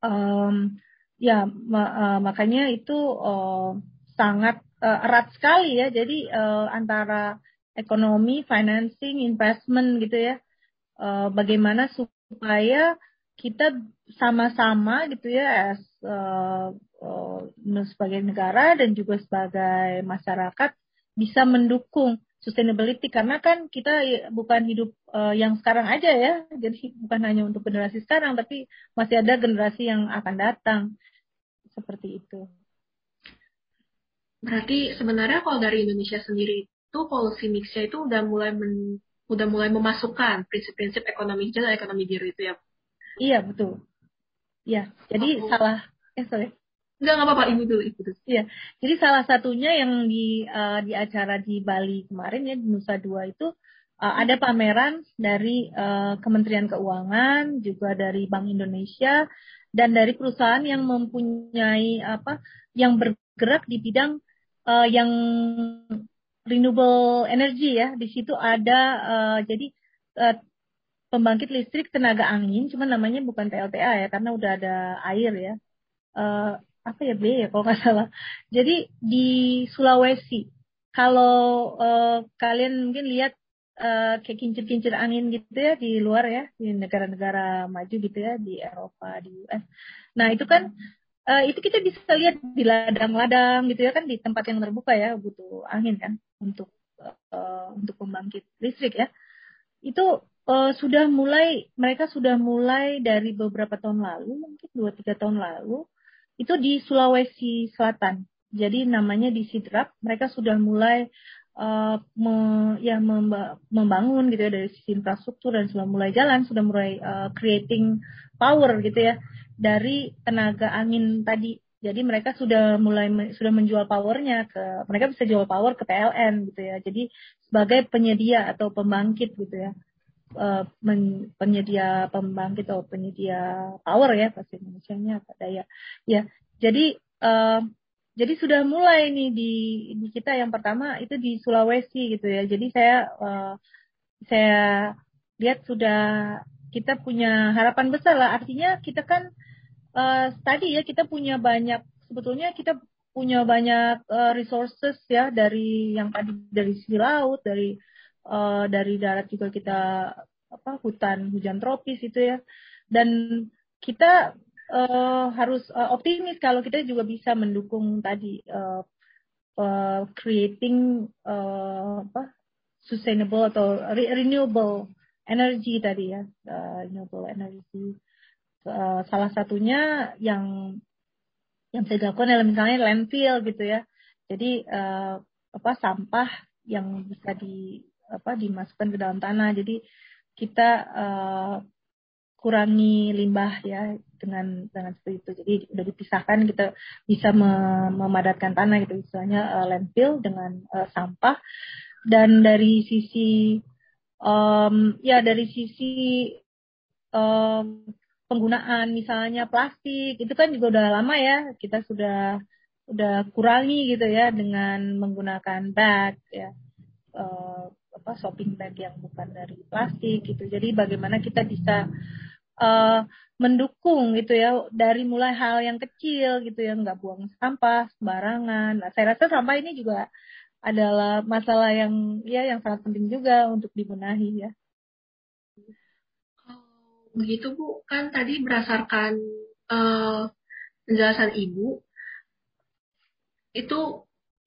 um, ya ma uh, makanya itu uh, sangat uh, erat sekali ya. Jadi uh, antara ekonomi, financing, investment gitu ya. Uh, bagaimana supaya kita sama-sama gitu ya as uh, uh, sebagai negara dan juga sebagai masyarakat bisa mendukung sustainability karena kan kita bukan hidup uh, yang sekarang aja ya jadi bukan hanya untuk generasi sekarang tapi masih ada generasi yang akan datang seperti itu. Berarti sebenarnya kalau dari Indonesia sendiri itu policy mixnya itu udah mulai men, udah mulai memasukkan prinsip-prinsip ekonomi hijau dan ekonomi biru itu ya? Iya betul. Iya, jadi oh. salah eh sorry. Enggak, enggak apa-apa, ibu dulu, ibu dulu. Iya, jadi salah satunya yang di uh, di acara di Bali kemarin ya di Nusa Dua itu uh, ada pameran dari uh, Kementerian Keuangan, juga dari Bank Indonesia, dan dari perusahaan yang mempunyai apa, yang bergerak di bidang uh, yang renewable energy ya. Di situ ada uh, jadi uh, pembangkit listrik tenaga angin, cuman namanya bukan PLTA ya, karena udah ada air ya. Uh, apa ya B ya kalau nggak salah. Jadi di Sulawesi, kalau uh, kalian mungkin lihat uh, kayak kincir-kincir angin gitu ya di luar ya di negara-negara maju gitu ya di Eropa di US. Nah itu kan uh, itu kita bisa lihat di ladang-ladang gitu ya kan di tempat yang terbuka ya butuh angin kan untuk uh, untuk pembangkit listrik ya. Itu uh, sudah mulai mereka sudah mulai dari beberapa tahun lalu mungkin dua tiga tahun lalu itu di Sulawesi Selatan. Jadi namanya di Sidrap mereka sudah mulai uh, me, ya membangun gitu ya dari sisi infrastruktur dan sudah mulai jalan, sudah mulai uh, creating power gitu ya dari tenaga angin tadi. Jadi mereka sudah mulai sudah menjual powernya ke mereka bisa jual power ke PLN gitu ya. Jadi sebagai penyedia atau pembangkit gitu ya. Uh, men, penyedia pembangkit atau penyedia power ya bahasa Indonesia-nya apa daya. Ya. Jadi uh, jadi sudah mulai nih di di kita yang pertama itu di Sulawesi gitu ya. Jadi saya uh, saya lihat sudah kita punya harapan besar lah. Artinya kita kan uh, tadi ya kita punya banyak sebetulnya kita punya banyak uh, resources ya dari yang tadi dari sisi laut, dari uh, dari darat juga kita apa hutan hujan tropis itu ya. Dan kita uh, harus uh, optimis kalau kita juga bisa mendukung tadi uh, uh, creating uh, apa sustainable atau re renewable energy tadi ya uh, renewable energy uh, salah satunya yang yang bisa dilakukan adalah misalnya landfill gitu ya. Jadi uh, apa sampah yang bisa di apa dimasukkan ke dalam tanah. Jadi kita uh, kurangi limbah ya dengan dengan seperti itu. Jadi udah dipisahkan kita bisa memadatkan tanah gitu. Istilahnya uh, landfill dengan uh, sampah. Dan dari sisi um, ya dari sisi um, penggunaan misalnya plastik itu kan juga udah lama ya kita sudah udah kurangi gitu ya dengan menggunakan bag ya uh, apa shopping bag yang bukan dari plastik gitu jadi bagaimana kita bisa uh, mendukung gitu ya dari mulai hal yang kecil gitu ya nggak buang sampah sembarangan. Nah, saya rasa sampah ini juga adalah masalah yang ya yang sangat penting juga untuk dibenahi ya. Begitu Bu, kan tadi berdasarkan uh, penjelasan Ibu itu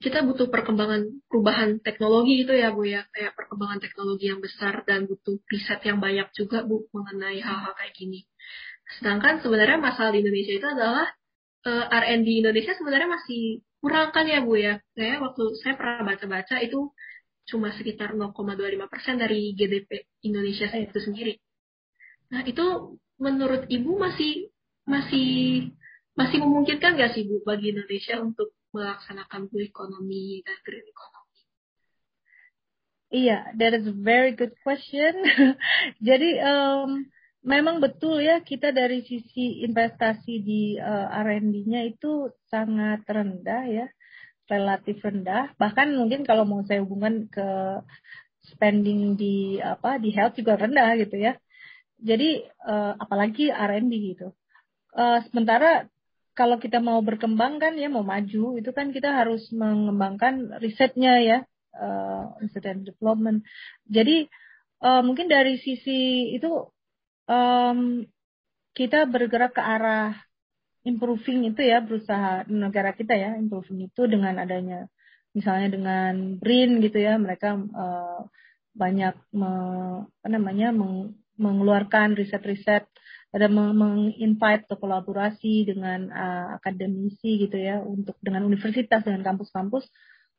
kita butuh perkembangan perubahan teknologi itu ya Bu ya kayak perkembangan teknologi yang besar dan butuh riset yang banyak juga Bu mengenai hal-hal kayak gini. Sedangkan sebenarnya masalah di Indonesia itu adalah uh, eh, R&D Indonesia sebenarnya masih kurang kan ya Bu ya. Saya waktu saya pernah baca-baca itu cuma sekitar 0,25 persen dari GDP Indonesia itu sendiri. Nah itu menurut Ibu masih masih masih memungkinkan nggak sih Bu bagi Indonesia untuk melaksanakan blue economy dan green economy? Iya, that is a very good question. Jadi um, memang betul ya kita dari sisi investasi di uh, R&D-nya itu sangat rendah ya, relatif rendah. Bahkan mungkin kalau mau saya hubungkan ke spending di apa di health juga rendah gitu ya. Jadi uh, apalagi R&D gitu. Uh, sementara kalau kita mau berkembang kan ya mau maju itu kan kita harus mengembangkan risetnya ya uh, research and development. Jadi uh, mungkin dari sisi itu um, kita bergerak ke arah improving itu ya berusaha negara kita ya improving itu dengan adanya misalnya dengan BRIN gitu ya mereka uh, banyak me, apa namanya meng, mengeluarkan riset-riset ada menginvite ke kolaborasi dengan uh, akademisi gitu ya untuk dengan universitas dengan kampus-kampus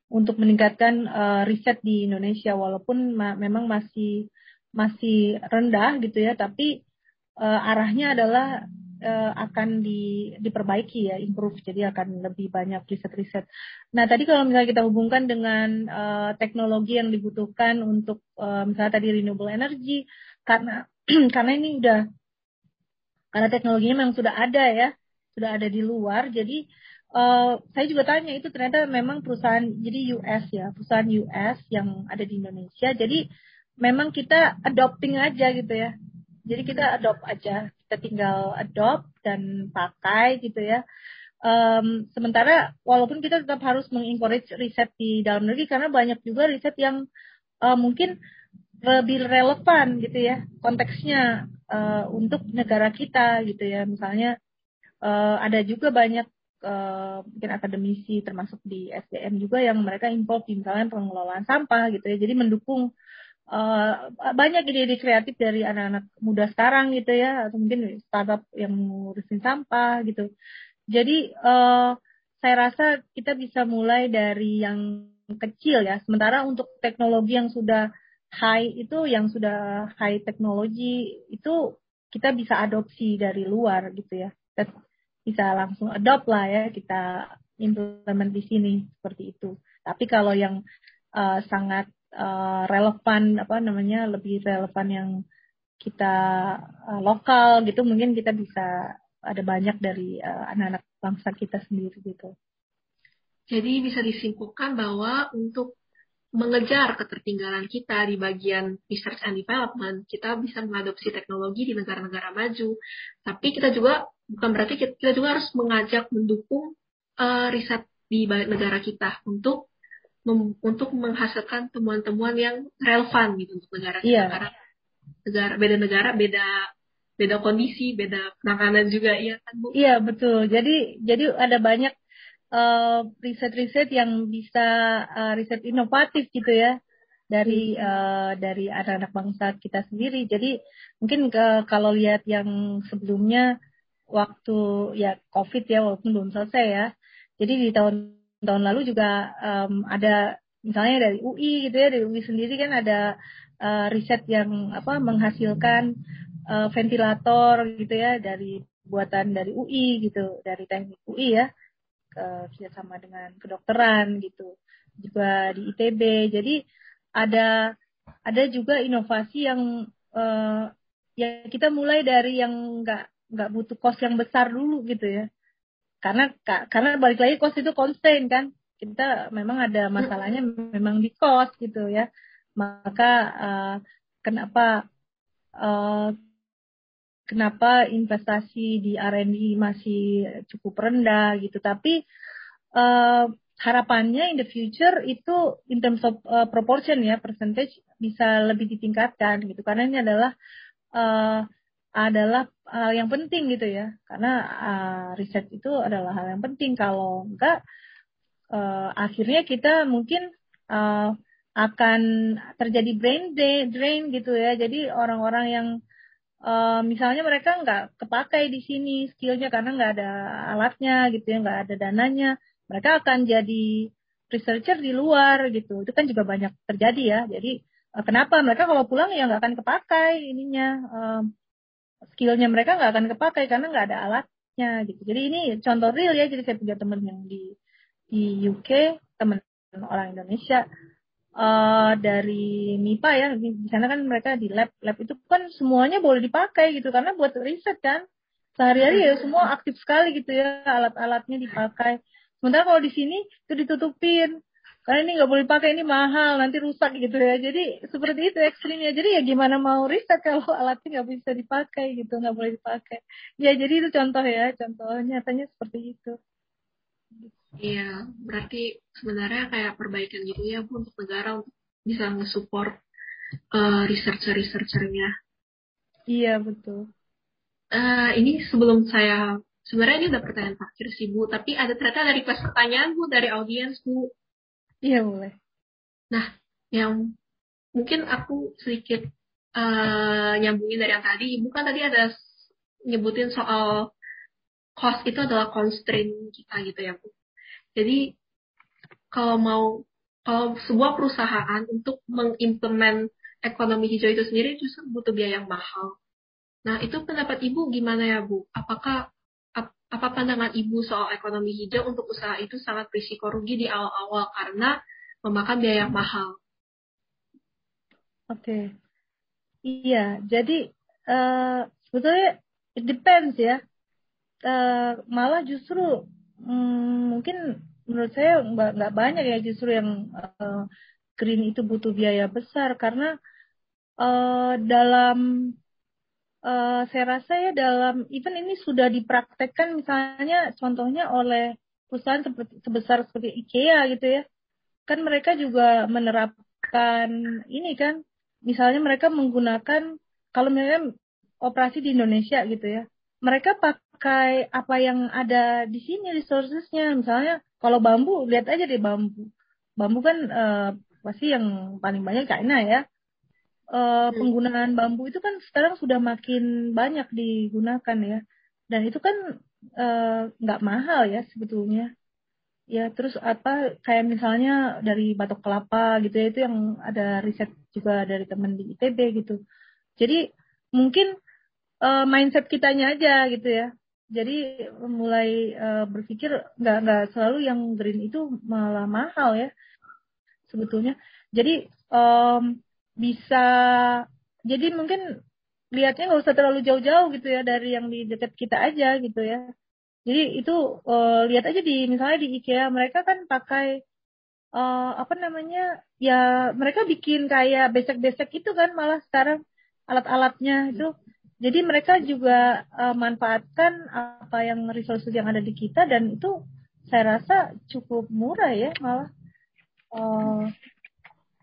untuk meningkatkan uh, riset di Indonesia walaupun ma memang masih masih rendah gitu ya tapi uh, arahnya adalah uh, akan di, diperbaiki ya, improve. Jadi akan lebih banyak riset-riset. Nah tadi kalau misalnya kita hubungkan dengan uh, teknologi yang dibutuhkan untuk uh, misalnya tadi renewable energy, karena karena ini udah karena teknologinya memang sudah ada ya, sudah ada di luar. Jadi uh, saya juga tanya itu ternyata memang perusahaan jadi US ya, perusahaan US yang ada di Indonesia. Jadi memang kita adopting aja gitu ya. Jadi kita adopt aja, kita tinggal adopt dan pakai gitu ya. Um, sementara walaupun kita tetap harus mengencourage riset di dalam negeri karena banyak juga riset yang uh, mungkin lebih relevan gitu ya konteksnya uh, untuk negara kita gitu ya. Misalnya uh, ada juga banyak uh, mungkin akademisi termasuk di SDM juga yang mereka involved misalnya pengelolaan sampah gitu ya. Jadi mendukung uh, banyak ide-ide kreatif dari anak-anak muda sekarang gitu ya atau mungkin startup yang ngurusin sampah gitu. Jadi uh, saya rasa kita bisa mulai dari yang kecil ya. Sementara untuk teknologi yang sudah high itu yang sudah high teknologi itu kita bisa adopsi dari luar gitu ya bisa langsung adopt lah ya kita implement di sini seperti itu tapi kalau yang uh, sangat uh, relevan apa namanya lebih relevan yang kita uh, lokal gitu mungkin kita bisa ada banyak dari anak anak-anak bangsa kita sendiri gitu. Jadi bisa disimpulkan bahwa untuk mengejar ketertinggalan kita di bagian research and development, kita bisa mengadopsi teknologi di negara-negara maju. Tapi kita juga bukan berarti kita, kita juga harus mengajak mendukung uh, riset di negara kita untuk untuk menghasilkan temuan-temuan yang relevan gitu untuk negara kita. Yeah. karena negara beda negara beda beda kondisi beda penanganan juga. Iya kan bu? Iya betul. Jadi jadi ada banyak uh, riset-riset yang bisa uh, riset inovatif gitu ya dari hmm. uh, dari anak-anak bangsa kita sendiri. Jadi mungkin ke, kalau lihat yang sebelumnya waktu ya covid ya walaupun belum selesai ya. Jadi di tahun tahun lalu juga um, ada misalnya dari UI gitu ya dari UI sendiri kan ada uh, riset yang apa menghasilkan uh, ventilator gitu ya dari buatan dari UI gitu dari teknik UI ya ke sama dengan kedokteran gitu juga di ITB jadi ada ada juga inovasi yang uh, ya kita mulai dari yang nggak nggak butuh kos yang besar dulu gitu ya. Karena karena balik lagi kos itu constraint kan. Kita memang ada masalahnya memang di cost gitu ya. Maka uh, kenapa uh, kenapa investasi di R&D masih cukup rendah gitu. Tapi uh, harapannya in the future itu in terms of uh, proportion ya percentage bisa lebih ditingkatkan gitu. Karena ini adalah uh, adalah hal yang penting gitu ya. Karena uh, riset itu adalah hal yang penting. Kalau enggak uh, akhirnya kita mungkin uh, akan terjadi brain drain gitu ya. Jadi orang-orang yang uh, misalnya mereka nggak kepakai di sini skillnya karena nggak ada alatnya gitu ya nggak ada dananya mereka akan jadi researcher di luar gitu itu kan juga banyak terjadi ya jadi uh, kenapa mereka kalau pulang ya nggak akan kepakai ininya uh, skillnya mereka nggak akan kepakai karena nggak ada alatnya gitu. Jadi ini contoh real ya. Jadi saya punya teman yang di di UK, teman orang Indonesia uh, dari MIPA ya. Di sana kan mereka di lab, lab itu kan semuanya boleh dipakai gitu karena buat riset kan. Sehari-hari ya semua aktif sekali gitu ya alat-alatnya dipakai. Sementara kalau di sini itu ditutupin karena ini nggak boleh pakai ini mahal nanti rusak gitu ya jadi seperti itu ekstrimnya jadi ya gimana mau riset kalau alatnya nggak bisa dipakai gitu nggak boleh dipakai ya jadi itu contoh ya contoh nyatanya seperti itu iya berarti sebenarnya kayak perbaikan gitu ya bu untuk negara untuk bisa nge-support uh, researcher-researchernya iya betul uh, ini sebelum saya sebenarnya ini udah pertanyaan terakhir sih bu tapi ada ternyata dari pertanyaan bu dari audiens bu Iya boleh. Nah, yang mungkin aku sedikit uh, nyambungin dari yang tadi, ibu kan tadi ada nyebutin soal cost itu adalah constraint kita gitu ya bu. Jadi kalau mau kalau sebuah perusahaan untuk mengimplement ekonomi hijau itu sendiri justru butuh biaya yang mahal. Nah, itu pendapat Ibu gimana ya, Bu? Apakah apa pandangan Ibu soal ekonomi hijau untuk usaha itu sangat risiko rugi di awal-awal karena memakan biaya yang mahal? Oke. Okay. Iya, jadi uh, sebetulnya it depends ya. Uh, malah justru um, mungkin menurut saya nggak banyak ya justru yang uh, green itu butuh biaya besar karena uh, dalam uh, saya rasa ya dalam event ini sudah dipraktekkan misalnya contohnya oleh perusahaan sebesar seperti IKEA gitu ya. Kan mereka juga menerapkan ini kan misalnya mereka menggunakan kalau misalnya operasi di Indonesia gitu ya. Mereka pakai apa yang ada di sini resourcesnya. Misalnya kalau bambu lihat aja deh bambu. Bambu kan uh, pasti yang paling banyak? China ya. Uh, penggunaan bambu itu kan sekarang sudah makin banyak digunakan ya. Dan itu kan eh, nggak uh, mahal ya sebetulnya. Ya terus apa kayak misalnya dari batok kelapa gitu ya itu yang ada riset juga dari teman di ITB gitu. Jadi mungkin uh, mindset kitanya aja gitu ya jadi mulai uh, berpikir nggak nggak selalu yang green itu malah mahal ya sebetulnya. Jadi um, bisa jadi mungkin lihatnya nggak usah terlalu jauh-jauh gitu ya dari yang di dekat kita aja gitu ya. Jadi itu uh, lihat aja di misalnya di IKEA mereka kan pakai uh, apa namanya ya mereka bikin kayak besek-besek itu kan malah sekarang alat-alatnya itu jadi mereka juga uh, manfaatkan apa yang resources yang ada di kita dan itu saya rasa cukup murah ya malah. Uh,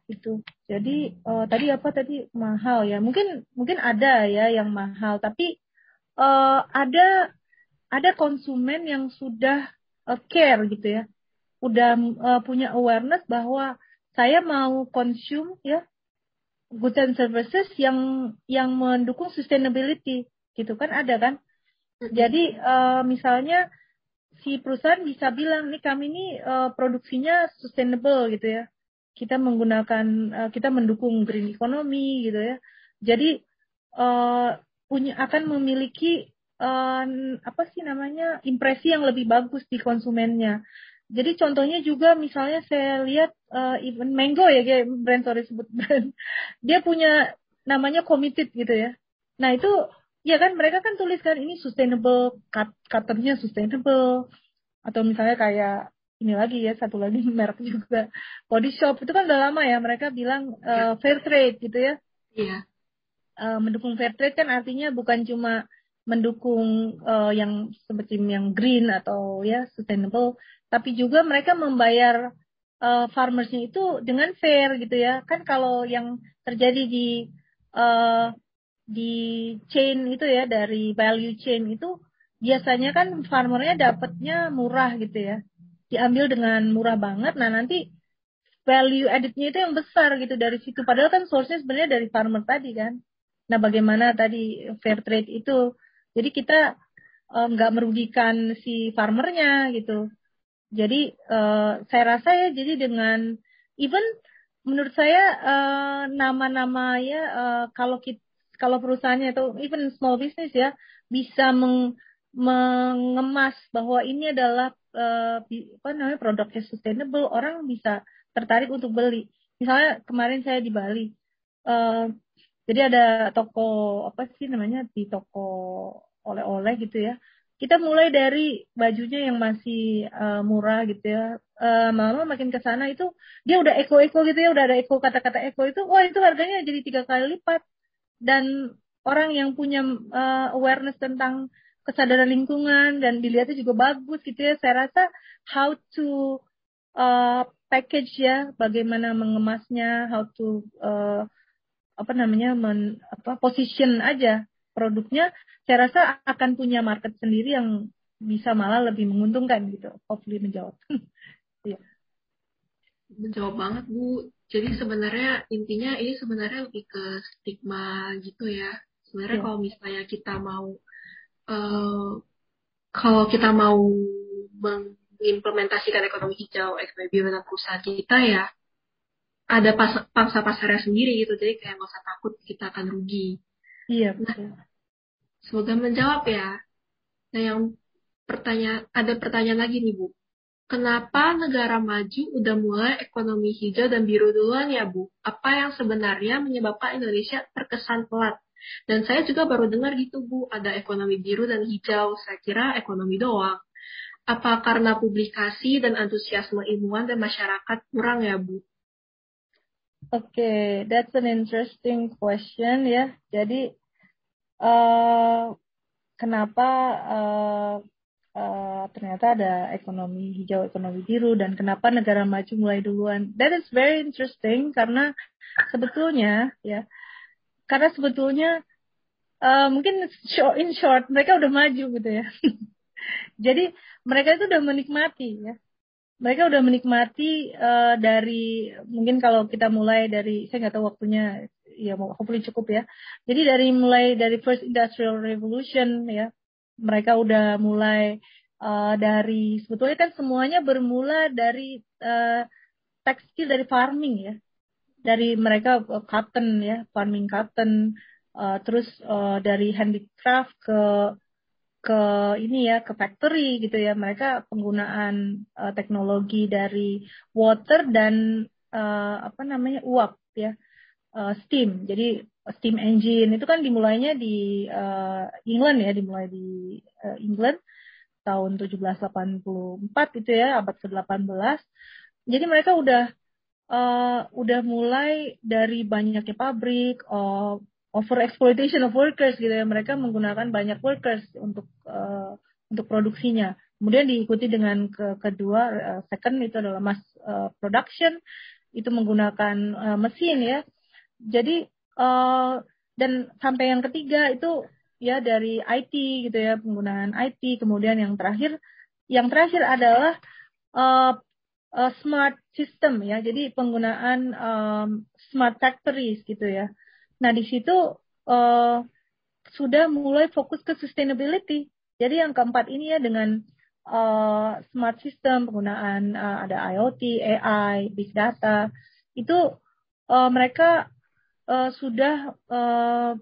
itu. Jadi uh, tadi apa tadi? Mahal ya. Mungkin mungkin ada ya yang mahal. Tapi uh, ada ada konsumen yang sudah uh, care gitu ya. Udah uh, punya awareness bahwa saya mau consume ya goods and services yang yang mendukung sustainability gitu kan ada kan jadi uh, misalnya si perusahaan bisa bilang nih kami ini uh, produksinya sustainable gitu ya kita menggunakan uh, kita mendukung green economy gitu ya. Jadi uh, punya akan memiliki uh, apa sih namanya impresi yang lebih bagus di konsumennya. Jadi contohnya juga misalnya saya lihat uh, even Mango ya kayak brand sorry sebut brand. Dia punya namanya committed gitu ya. Nah, itu ya kan mereka kan tuliskan ini sustainable, cut, cutternya sustainable. Atau misalnya kayak ini lagi ya satu lagi merek juga body shop. Itu kan udah lama ya mereka bilang uh, fair trade gitu ya. Iya. Uh, mendukung fair trade kan artinya bukan cuma mendukung uh, yang seperti yang green atau ya sustainable tapi juga mereka membayar uh, farmersnya itu dengan fair gitu ya. Kan kalau yang terjadi di uh, di chain itu ya dari value chain itu biasanya kan farmernya dapatnya murah gitu ya. Diambil dengan murah banget. Nah nanti value added-nya itu yang besar gitu dari situ. Padahal kan source-nya sebenarnya dari farmer tadi kan. Nah bagaimana tadi fair trade itu? Jadi kita eh, nggak um, merugikan si farmernya gitu jadi uh, saya rasa ya jadi dengan even menurut saya uh, nama-nama ya uh, kalau kita kalau perusahaannya atau even small business ya bisa meng, mengemas bahwa ini adalah uh, apa namanya produknya sustainable orang bisa tertarik untuk beli. Misalnya kemarin saya di Bali uh, jadi ada toko apa sih namanya di toko oleh-oleh gitu ya kita mulai dari bajunya yang masih uh, murah gitu ya uh, makin ke sana itu dia udah eko-eko gitu ya udah ada eko kata-kata eko itu wah itu harganya jadi tiga kali lipat dan orang yang punya uh, awareness tentang kesadaran lingkungan dan dilihatnya juga bagus gitu ya. Saya rasa how to uh, package ya, bagaimana mengemasnya, how to uh, apa namanya men, apa position aja produknya. Saya rasa akan punya market sendiri yang bisa malah lebih menguntungkan gitu. Hopefully menjawab. ya. Menjawab banget Bu. Jadi sebenarnya intinya ini sebenarnya lebih ke stigma gitu ya. Sebenarnya ya. kalau misalnya kita mau uh, kalau kita mau mengimplementasikan ekonomi hijau, ekonomi biru dalam perusahaan kita ya ada pas, pangsa pasarnya sendiri gitu, jadi kayak nggak usah takut kita akan rugi. Iya nah, betul. Nah, Semoga menjawab ya. Nah, yang pertanyaan ada pertanyaan lagi nih Bu. Kenapa negara maju udah mulai ekonomi hijau dan biru duluan ya Bu? Apa yang sebenarnya menyebabkan Indonesia terkesan pelat? Dan saya juga baru dengar gitu Bu, ada ekonomi biru dan hijau. Saya kira ekonomi doang. Apa karena publikasi dan antusiasme ilmuwan dan masyarakat kurang ya Bu? Okay, that's an interesting question ya. Jadi uh, kenapa uh, uh, ternyata ada ekonomi hijau, ekonomi biru, dan kenapa negara maju mulai duluan. That is very interesting karena sebetulnya ya, karena sebetulnya uh, mungkin in short mereka udah maju gitu ya. Jadi mereka itu udah menikmati ya. Mereka udah menikmati uh, dari mungkin kalau kita mulai dari saya nggak tahu waktunya ya hopefully cukup ya. Jadi dari mulai dari first industrial revolution ya mereka udah mulai uh, dari sebetulnya kan semuanya bermula dari uh, tekstil dari farming ya dari mereka uh, cotton ya farming cotton uh, terus uh, dari handicraft ke ke ini ya ke factory gitu ya mereka penggunaan uh, teknologi dari water dan uh, apa namanya uap ya uh, steam jadi steam engine itu kan dimulainya di uh, England ya, dimulai di uh, England tahun 1784 itu ya, abad ke-18. Jadi mereka udah uh, udah mulai dari banyaknya pabrik, uh, over exploitation of workers gitu ya. Mereka menggunakan banyak workers untuk uh, untuk produksinya. Kemudian diikuti dengan ke kedua uh, second itu adalah mass uh, production itu menggunakan uh, mesin ya. Jadi uh, dan sampai yang ketiga itu ya dari IT gitu ya penggunaan IT kemudian yang terakhir yang terakhir adalah uh, uh, smart system ya jadi penggunaan um, smart factories gitu ya nah di situ uh, sudah mulai fokus ke sustainability jadi yang keempat ini ya dengan uh, smart system penggunaan uh, ada IoT AI big data itu uh, mereka uh, sudah uh,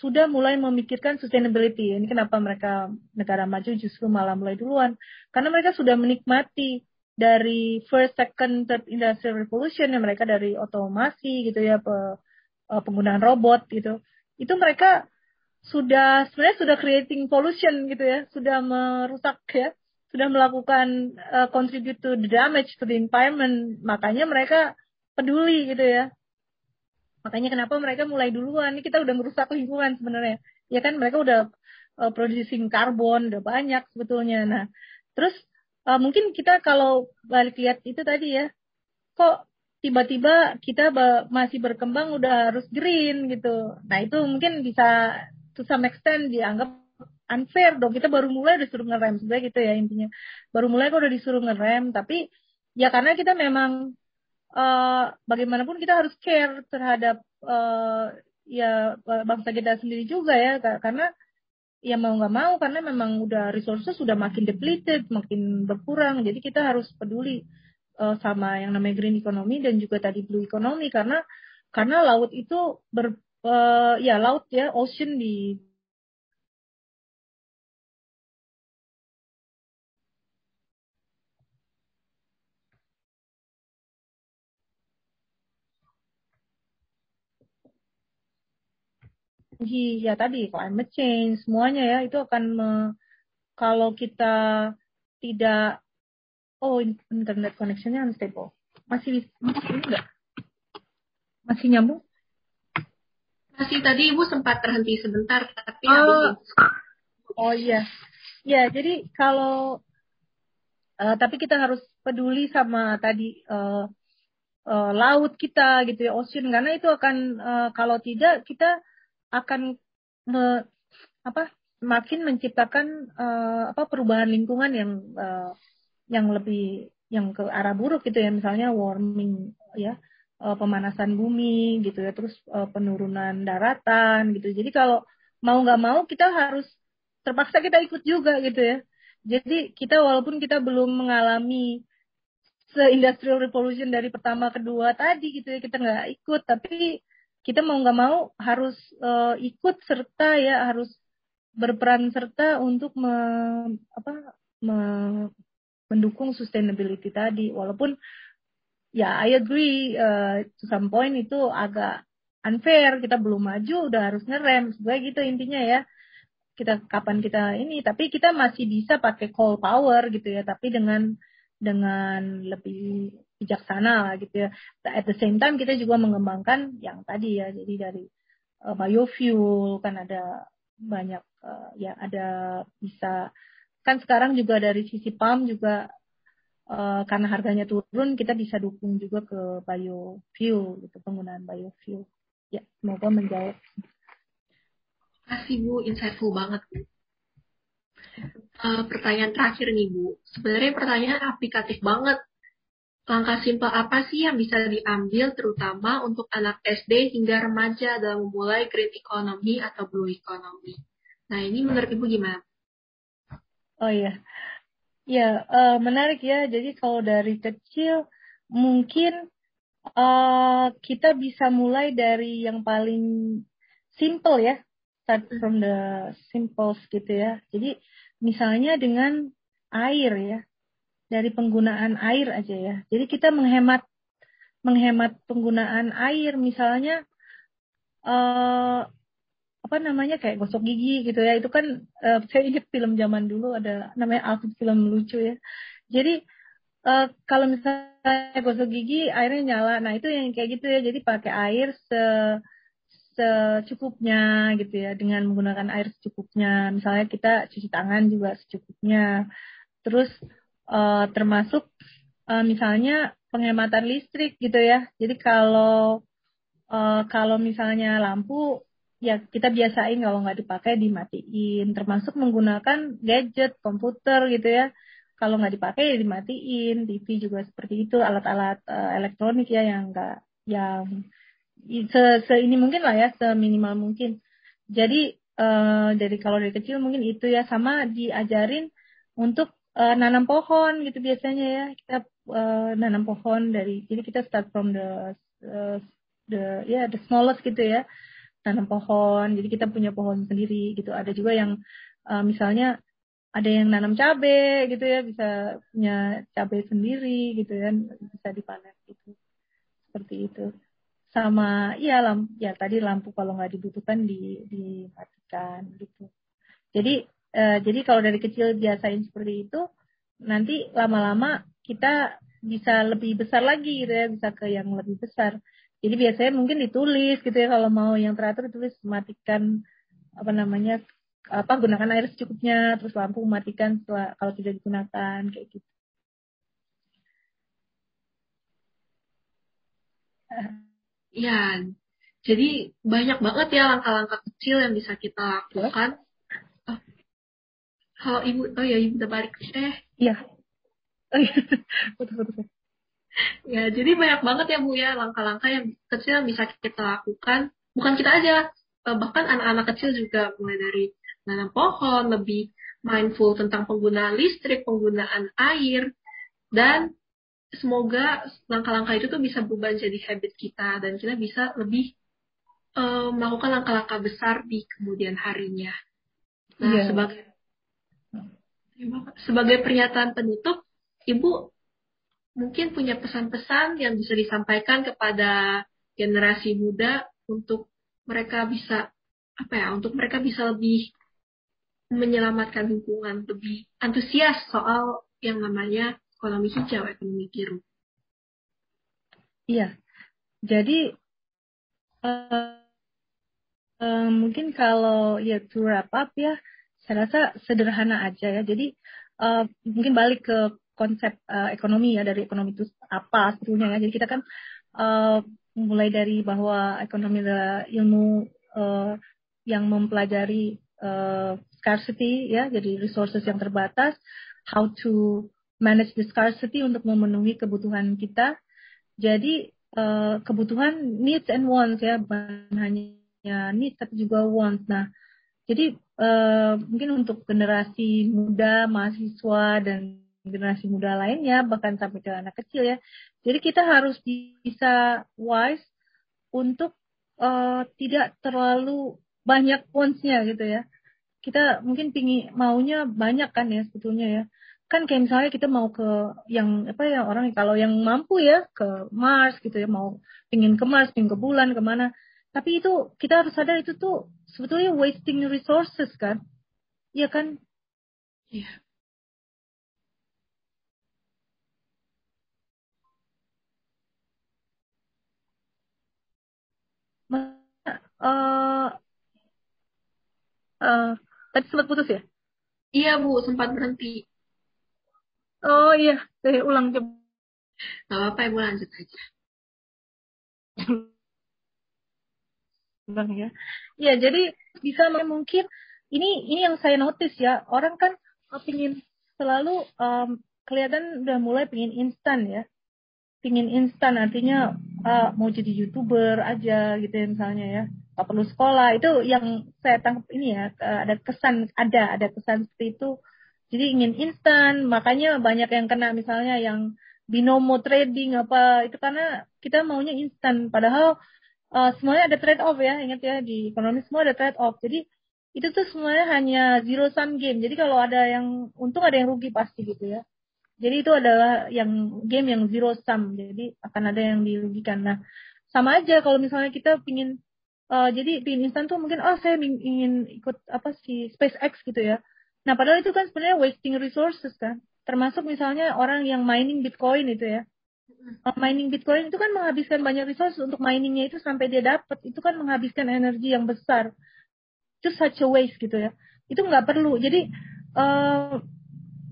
sudah mulai memikirkan sustainability. Ini kenapa mereka negara maju justru malah mulai duluan. Karena mereka sudah menikmati dari first, second, third industrial revolution yang mereka dari otomasi gitu ya, pe, uh, penggunaan robot gitu. Itu mereka sudah sebenarnya sudah creating pollution gitu ya, sudah merusak ya, sudah melakukan uh, contribute to the damage to the environment. Makanya mereka peduli gitu ya Makanya kenapa mereka mulai duluan? Ini kita udah merusak lingkungan sebenarnya. Ya kan mereka udah uh, producing karbon udah banyak sebetulnya. Nah, terus uh, mungkin kita kalau balik lihat itu tadi ya, kok tiba-tiba kita masih berkembang udah harus green gitu. Nah, itu mungkin bisa to some extent dianggap unfair dong. Kita baru mulai disuruh ngerem sebenarnya gitu ya intinya. Baru mulai kok udah disuruh ngerem, tapi ya karena kita memang uh, bagaimanapun kita harus care terhadap uh, ya bangsa kita sendiri juga ya karena ya mau nggak mau karena memang udah resources sudah makin depleted makin berkurang jadi kita harus peduli uh, sama yang namanya green economy dan juga tadi blue economy karena karena laut itu ber uh, ya laut ya ocean di ya tadi climate change semuanya ya itu akan me, kalau kita tidak oh internet connectionnya unstable. Masih masih enggak masih nyambung? Masih tadi ibu sempat terhenti sebentar tapi oh, oh iya. Ya jadi kalau uh, tapi kita harus peduli sama tadi uh, uh, laut kita gitu ya ocean. Karena itu akan uh, kalau tidak kita akan me, apa makin menciptakan uh, apa perubahan lingkungan yang uh, yang lebih yang ke arah buruk gitu ya. Misalnya warming ya uh, pemanasan bumi gitu ya. Terus uh, penurunan daratan gitu. Jadi kalau mau nggak mau kita harus terpaksa kita ikut juga gitu ya. Jadi kita walaupun kita belum mengalami se-industrial revolution dari pertama kedua tadi gitu ya kita nggak ikut. Tapi kita mau nggak mau harus uh, ikut serta ya harus berperan serta untuk me, apa, me, mendukung sustainability tadi. Walaupun ya I agree uh, to some point itu agak unfair. Kita belum maju udah harus ngerem. Sebenarnya gitu intinya ya. Kita kapan kita ini tapi kita masih bisa pakai call power gitu ya. Tapi dengan dengan lebih bijaksana lah gitu ya. At the same time kita juga mengembangkan yang tadi ya. Jadi dari uh, biofuel kan ada banyak uh, ya ada bisa kan sekarang juga dari sisi palm juga uh, karena harganya turun kita bisa dukung juga ke biofuel gitu penggunaan biofuel. Ya semoga menjawab. Kasih Bu. Insightful banget. Uh, pertanyaan terakhir nih Bu. Sebenarnya pertanyaan aplikatif banget. Langkah simpel apa sih yang bisa diambil terutama untuk anak SD hingga remaja dalam memulai green economy atau blue economy? Nah, ini menurut Ibu gimana? Oh iya. Ya, uh, menarik ya. Jadi kalau dari kecil mungkin uh, kita bisa mulai dari yang paling simple ya. Start from the simple gitu ya. Jadi misalnya dengan air ya dari penggunaan air aja ya. Jadi kita menghemat menghemat penggunaan air misalnya uh, apa namanya kayak gosok gigi gitu ya. Itu kan uh, saya ingat film zaman dulu ada namanya Alfred film lucu ya. Jadi uh, kalau misalnya gosok gigi airnya nyala, nah itu yang kayak gitu ya. Jadi pakai air se secukupnya gitu ya dengan menggunakan air secukupnya. Misalnya kita cuci tangan juga secukupnya. Terus uh, termasuk uh, misalnya penghematan listrik gitu ya. Jadi kalau uh, kalau misalnya lampu ya kita biasain kalau nggak dipakai dimatiin. Termasuk menggunakan gadget, komputer gitu ya. Kalau nggak dipakai ya dimatiin. TV juga seperti itu, alat-alat uh, elektronik ya yang nggak yang se, se ini mungkin lah ya, seminimal mungkin. Jadi uh, dari kalau dari kecil mungkin itu ya sama diajarin untuk uh, nanam pohon gitu biasanya ya kita uh, nanam pohon dari jadi kita start from the uh, the ya yeah, the smallest gitu ya nanam pohon. Jadi kita punya pohon sendiri gitu. Ada juga yang uh, misalnya ada yang nanam cabe gitu ya bisa punya cabe sendiri gitu ya bisa dipanen gitu. Seperti itu. Sama ya lampu ya tadi lampu kalau nggak dibutuhkan di dimatikan gitu. Jadi Uh, jadi kalau dari kecil biasain seperti itu, nanti lama-lama kita bisa lebih besar lagi gitu ya, bisa ke yang lebih besar. Jadi biasanya mungkin ditulis gitu ya kalau mau yang teratur tulis matikan apa namanya apa gunakan air secukupnya, terus lampu matikan setelah kalau tidak digunakan kayak gitu. Ya, jadi banyak banget ya langkah-langkah kecil yang bisa kita lakukan kalau ibu, oh ya ibu udah balik eh. Iya. Oh, iya. betul, betul. Ya, jadi banyak banget ya Bu ya langkah-langkah yang kecil yang bisa kita lakukan. Bukan kita aja, eh, bahkan anak-anak kecil juga mulai dari nanam pohon, lebih mindful tentang penggunaan listrik, penggunaan air, dan semoga langkah-langkah itu tuh bisa berubah jadi habit kita dan kita bisa lebih uh, melakukan langkah-langkah besar di kemudian harinya. Nah, yeah. sebagai sebagai pernyataan penutup, Ibu mungkin punya pesan-pesan yang bisa disampaikan kepada generasi muda untuk mereka bisa apa ya, untuk mereka bisa lebih menyelamatkan lingkungan, lebih antusias soal yang namanya ekonomi hijau, ekonomi biru. Iya, jadi uh, uh, mungkin kalau ya to wrap up ya, saya rasa sederhana aja ya. Jadi uh, mungkin balik ke konsep uh, ekonomi ya dari ekonomi itu apa sebetulnya ya. Jadi kita kan uh, mulai dari bahwa ekonomi adalah ilmu uh, yang mempelajari uh, scarcity ya, jadi resources yang terbatas, how to manage the scarcity untuk memenuhi kebutuhan kita. Jadi uh, kebutuhan needs and wants ya, bukan hanya needs tapi juga wants. Nah, jadi uh, mungkin untuk generasi muda, mahasiswa dan generasi muda lainnya bahkan sampai ke anak kecil ya. Jadi kita harus bisa wise untuk uh, tidak terlalu banyak wants-nya gitu ya. kita mungkin pingin maunya banyak kan ya sebetulnya ya. Kan kayak misalnya kita mau ke yang apa ya orang kalau yang mampu ya ke Mars gitu ya mau pingin ke Mars pingin ke bulan ke mana. Tapi itu kita harus sadar itu tuh sebetulnya wasting resources kan. Iya kan? Iya uh, uh, tadi sempat putus ya iya bu sempat berhenti Oh iya, saya ulang coba. Gak apa-apa, Ibu lanjut aja. Bang ya. Ya, jadi bisa mungkin ini ini yang saya notice ya, orang kan pingin selalu um, kelihatan udah mulai pingin instan ya. Pingin instan artinya uh, mau jadi youtuber aja gitu ya misalnya ya. Gak perlu sekolah itu yang saya tangkap ini ya ada kesan ada ada kesan seperti itu jadi ingin instan, makanya banyak yang kena misalnya yang binomo trading apa itu karena kita maunya instan. Padahal uh, semuanya ada trade off ya, ingat ya di ekonomi semua ada trade off. Jadi itu tuh semuanya hanya zero sum game. Jadi kalau ada yang untung ada yang rugi pasti gitu ya. Jadi itu adalah yang game yang zero sum. Jadi akan ada yang dirugikan. Nah sama aja kalau misalnya kita pingin uh, jadi pingin instan tuh mungkin oh saya ingin ikut apa sih SpaceX gitu ya Nah, padahal itu kan sebenarnya wasting resources kan. Termasuk misalnya orang yang mining Bitcoin itu ya. Uh, mining Bitcoin itu kan menghabiskan banyak resources untuk miningnya itu sampai dia dapat. Itu kan menghabiskan energi yang besar. Itu such a waste gitu ya. Itu nggak perlu. Jadi uh,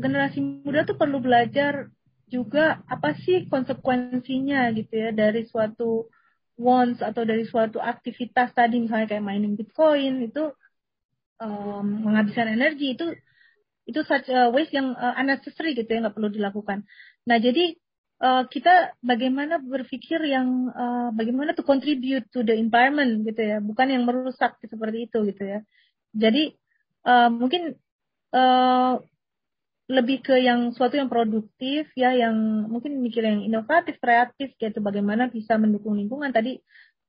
generasi muda tuh perlu belajar juga apa sih konsekuensinya gitu ya dari suatu wants atau dari suatu aktivitas tadi misalnya kayak mining Bitcoin itu um, menghabiskan energi itu itu such a waste yang uh, unnecessary gitu ya nggak perlu dilakukan. Nah jadi uh, kita bagaimana berpikir yang uh, bagaimana to contribute to the environment gitu ya, bukan yang merusak seperti itu gitu ya. Jadi uh, mungkin uh, lebih ke yang suatu yang produktif ya, yang mungkin mikir yang inovatif, kreatif gitu, bagaimana bisa mendukung lingkungan. Tadi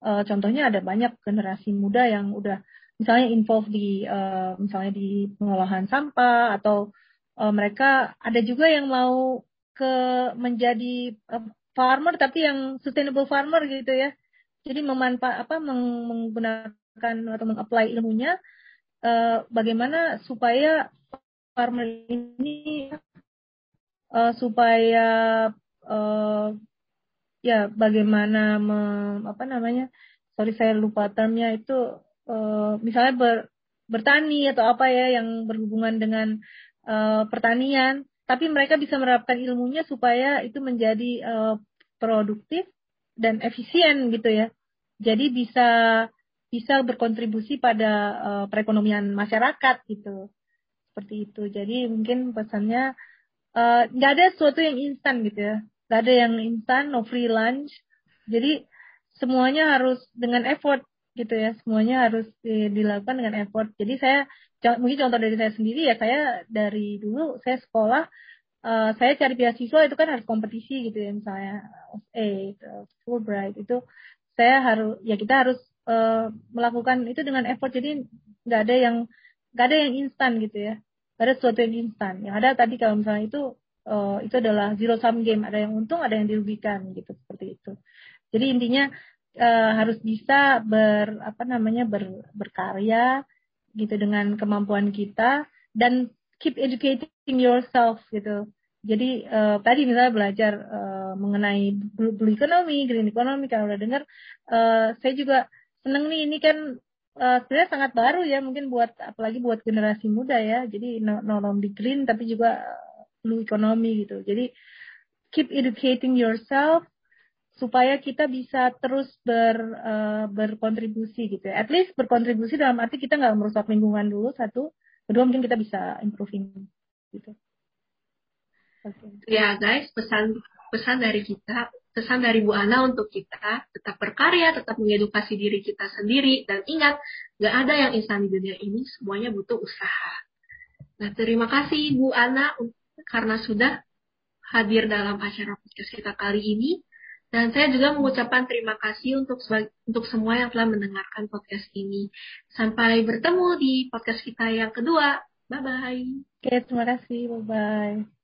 uh, contohnya ada banyak generasi muda yang udah misalnya involve di uh, misalnya di pengolahan sampah atau uh, mereka ada juga yang mau ke menjadi uh, farmer tapi yang sustainable farmer gitu ya. Jadi memanfaat apa meng, menggunakan atau mengapply ilmunya uh, bagaimana supaya farmer ini uh, supaya uh, ya bagaimana me, apa namanya sorry saya lupa termnya itu uh, misalnya ber, bertani atau apa ya yang berhubungan dengan uh, pertanian, tapi mereka bisa menerapkan ilmunya supaya itu menjadi uh, produktif dan efisien gitu ya. Jadi bisa bisa berkontribusi pada uh, perekonomian masyarakat gitu. Seperti itu. Jadi mungkin pesannya nggak uh, ada sesuatu yang instan gitu ya. Nggak ada yang instan, no free lunch. Jadi semuanya harus dengan effort gitu ya semuanya harus dilakukan dengan effort jadi saya mungkin contoh dari saya sendiri ya saya dari dulu saya sekolah uh, saya cari beasiswa itu kan harus kompetisi gitu ya misalnya A Fulbright itu saya harus ya kita harus uh, melakukan itu dengan effort jadi nggak ada yang nggak ada yang instan gitu ya nggak ada sesuatu yang instan. Yang ada tadi kalau misalnya itu uh, itu adalah zero sum game. Ada yang untung ada yang dirugikan gitu. Seperti itu. Jadi intinya uh, harus bisa ber apa namanya ber, berkarya gitu dengan kemampuan kita. Dan keep educating yourself gitu. Jadi uh, tadi misalnya belajar uh, mengenai blue, blue economy, green economy kalau udah dengar, uh, saya juga seneng nih ini kan uh, sebenarnya sangat baru ya mungkin buat apalagi buat generasi muda ya. Jadi no, no only green tapi juga blue economy gitu. Jadi keep educating yourself supaya kita bisa terus ber uh, berkontribusi gitu ya. At least berkontribusi dalam arti kita nggak merusak lingkungan dulu satu, kedua mungkin kita bisa improving gitu. Okay. Ya guys, pesan pesan dari kita, pesan dari Bu Ana untuk kita tetap berkarya, tetap mengedukasi diri kita sendiri dan ingat nggak ada yang instan di dunia ini, semuanya butuh usaha. Nah terima kasih Bu Ana karena sudah hadir dalam acara podcast kita kali ini. Dan saya juga mengucapkan terima kasih untuk untuk semua yang telah mendengarkan podcast ini. Sampai bertemu di podcast kita yang kedua. Bye bye. Oke, terima kasih. Bye bye.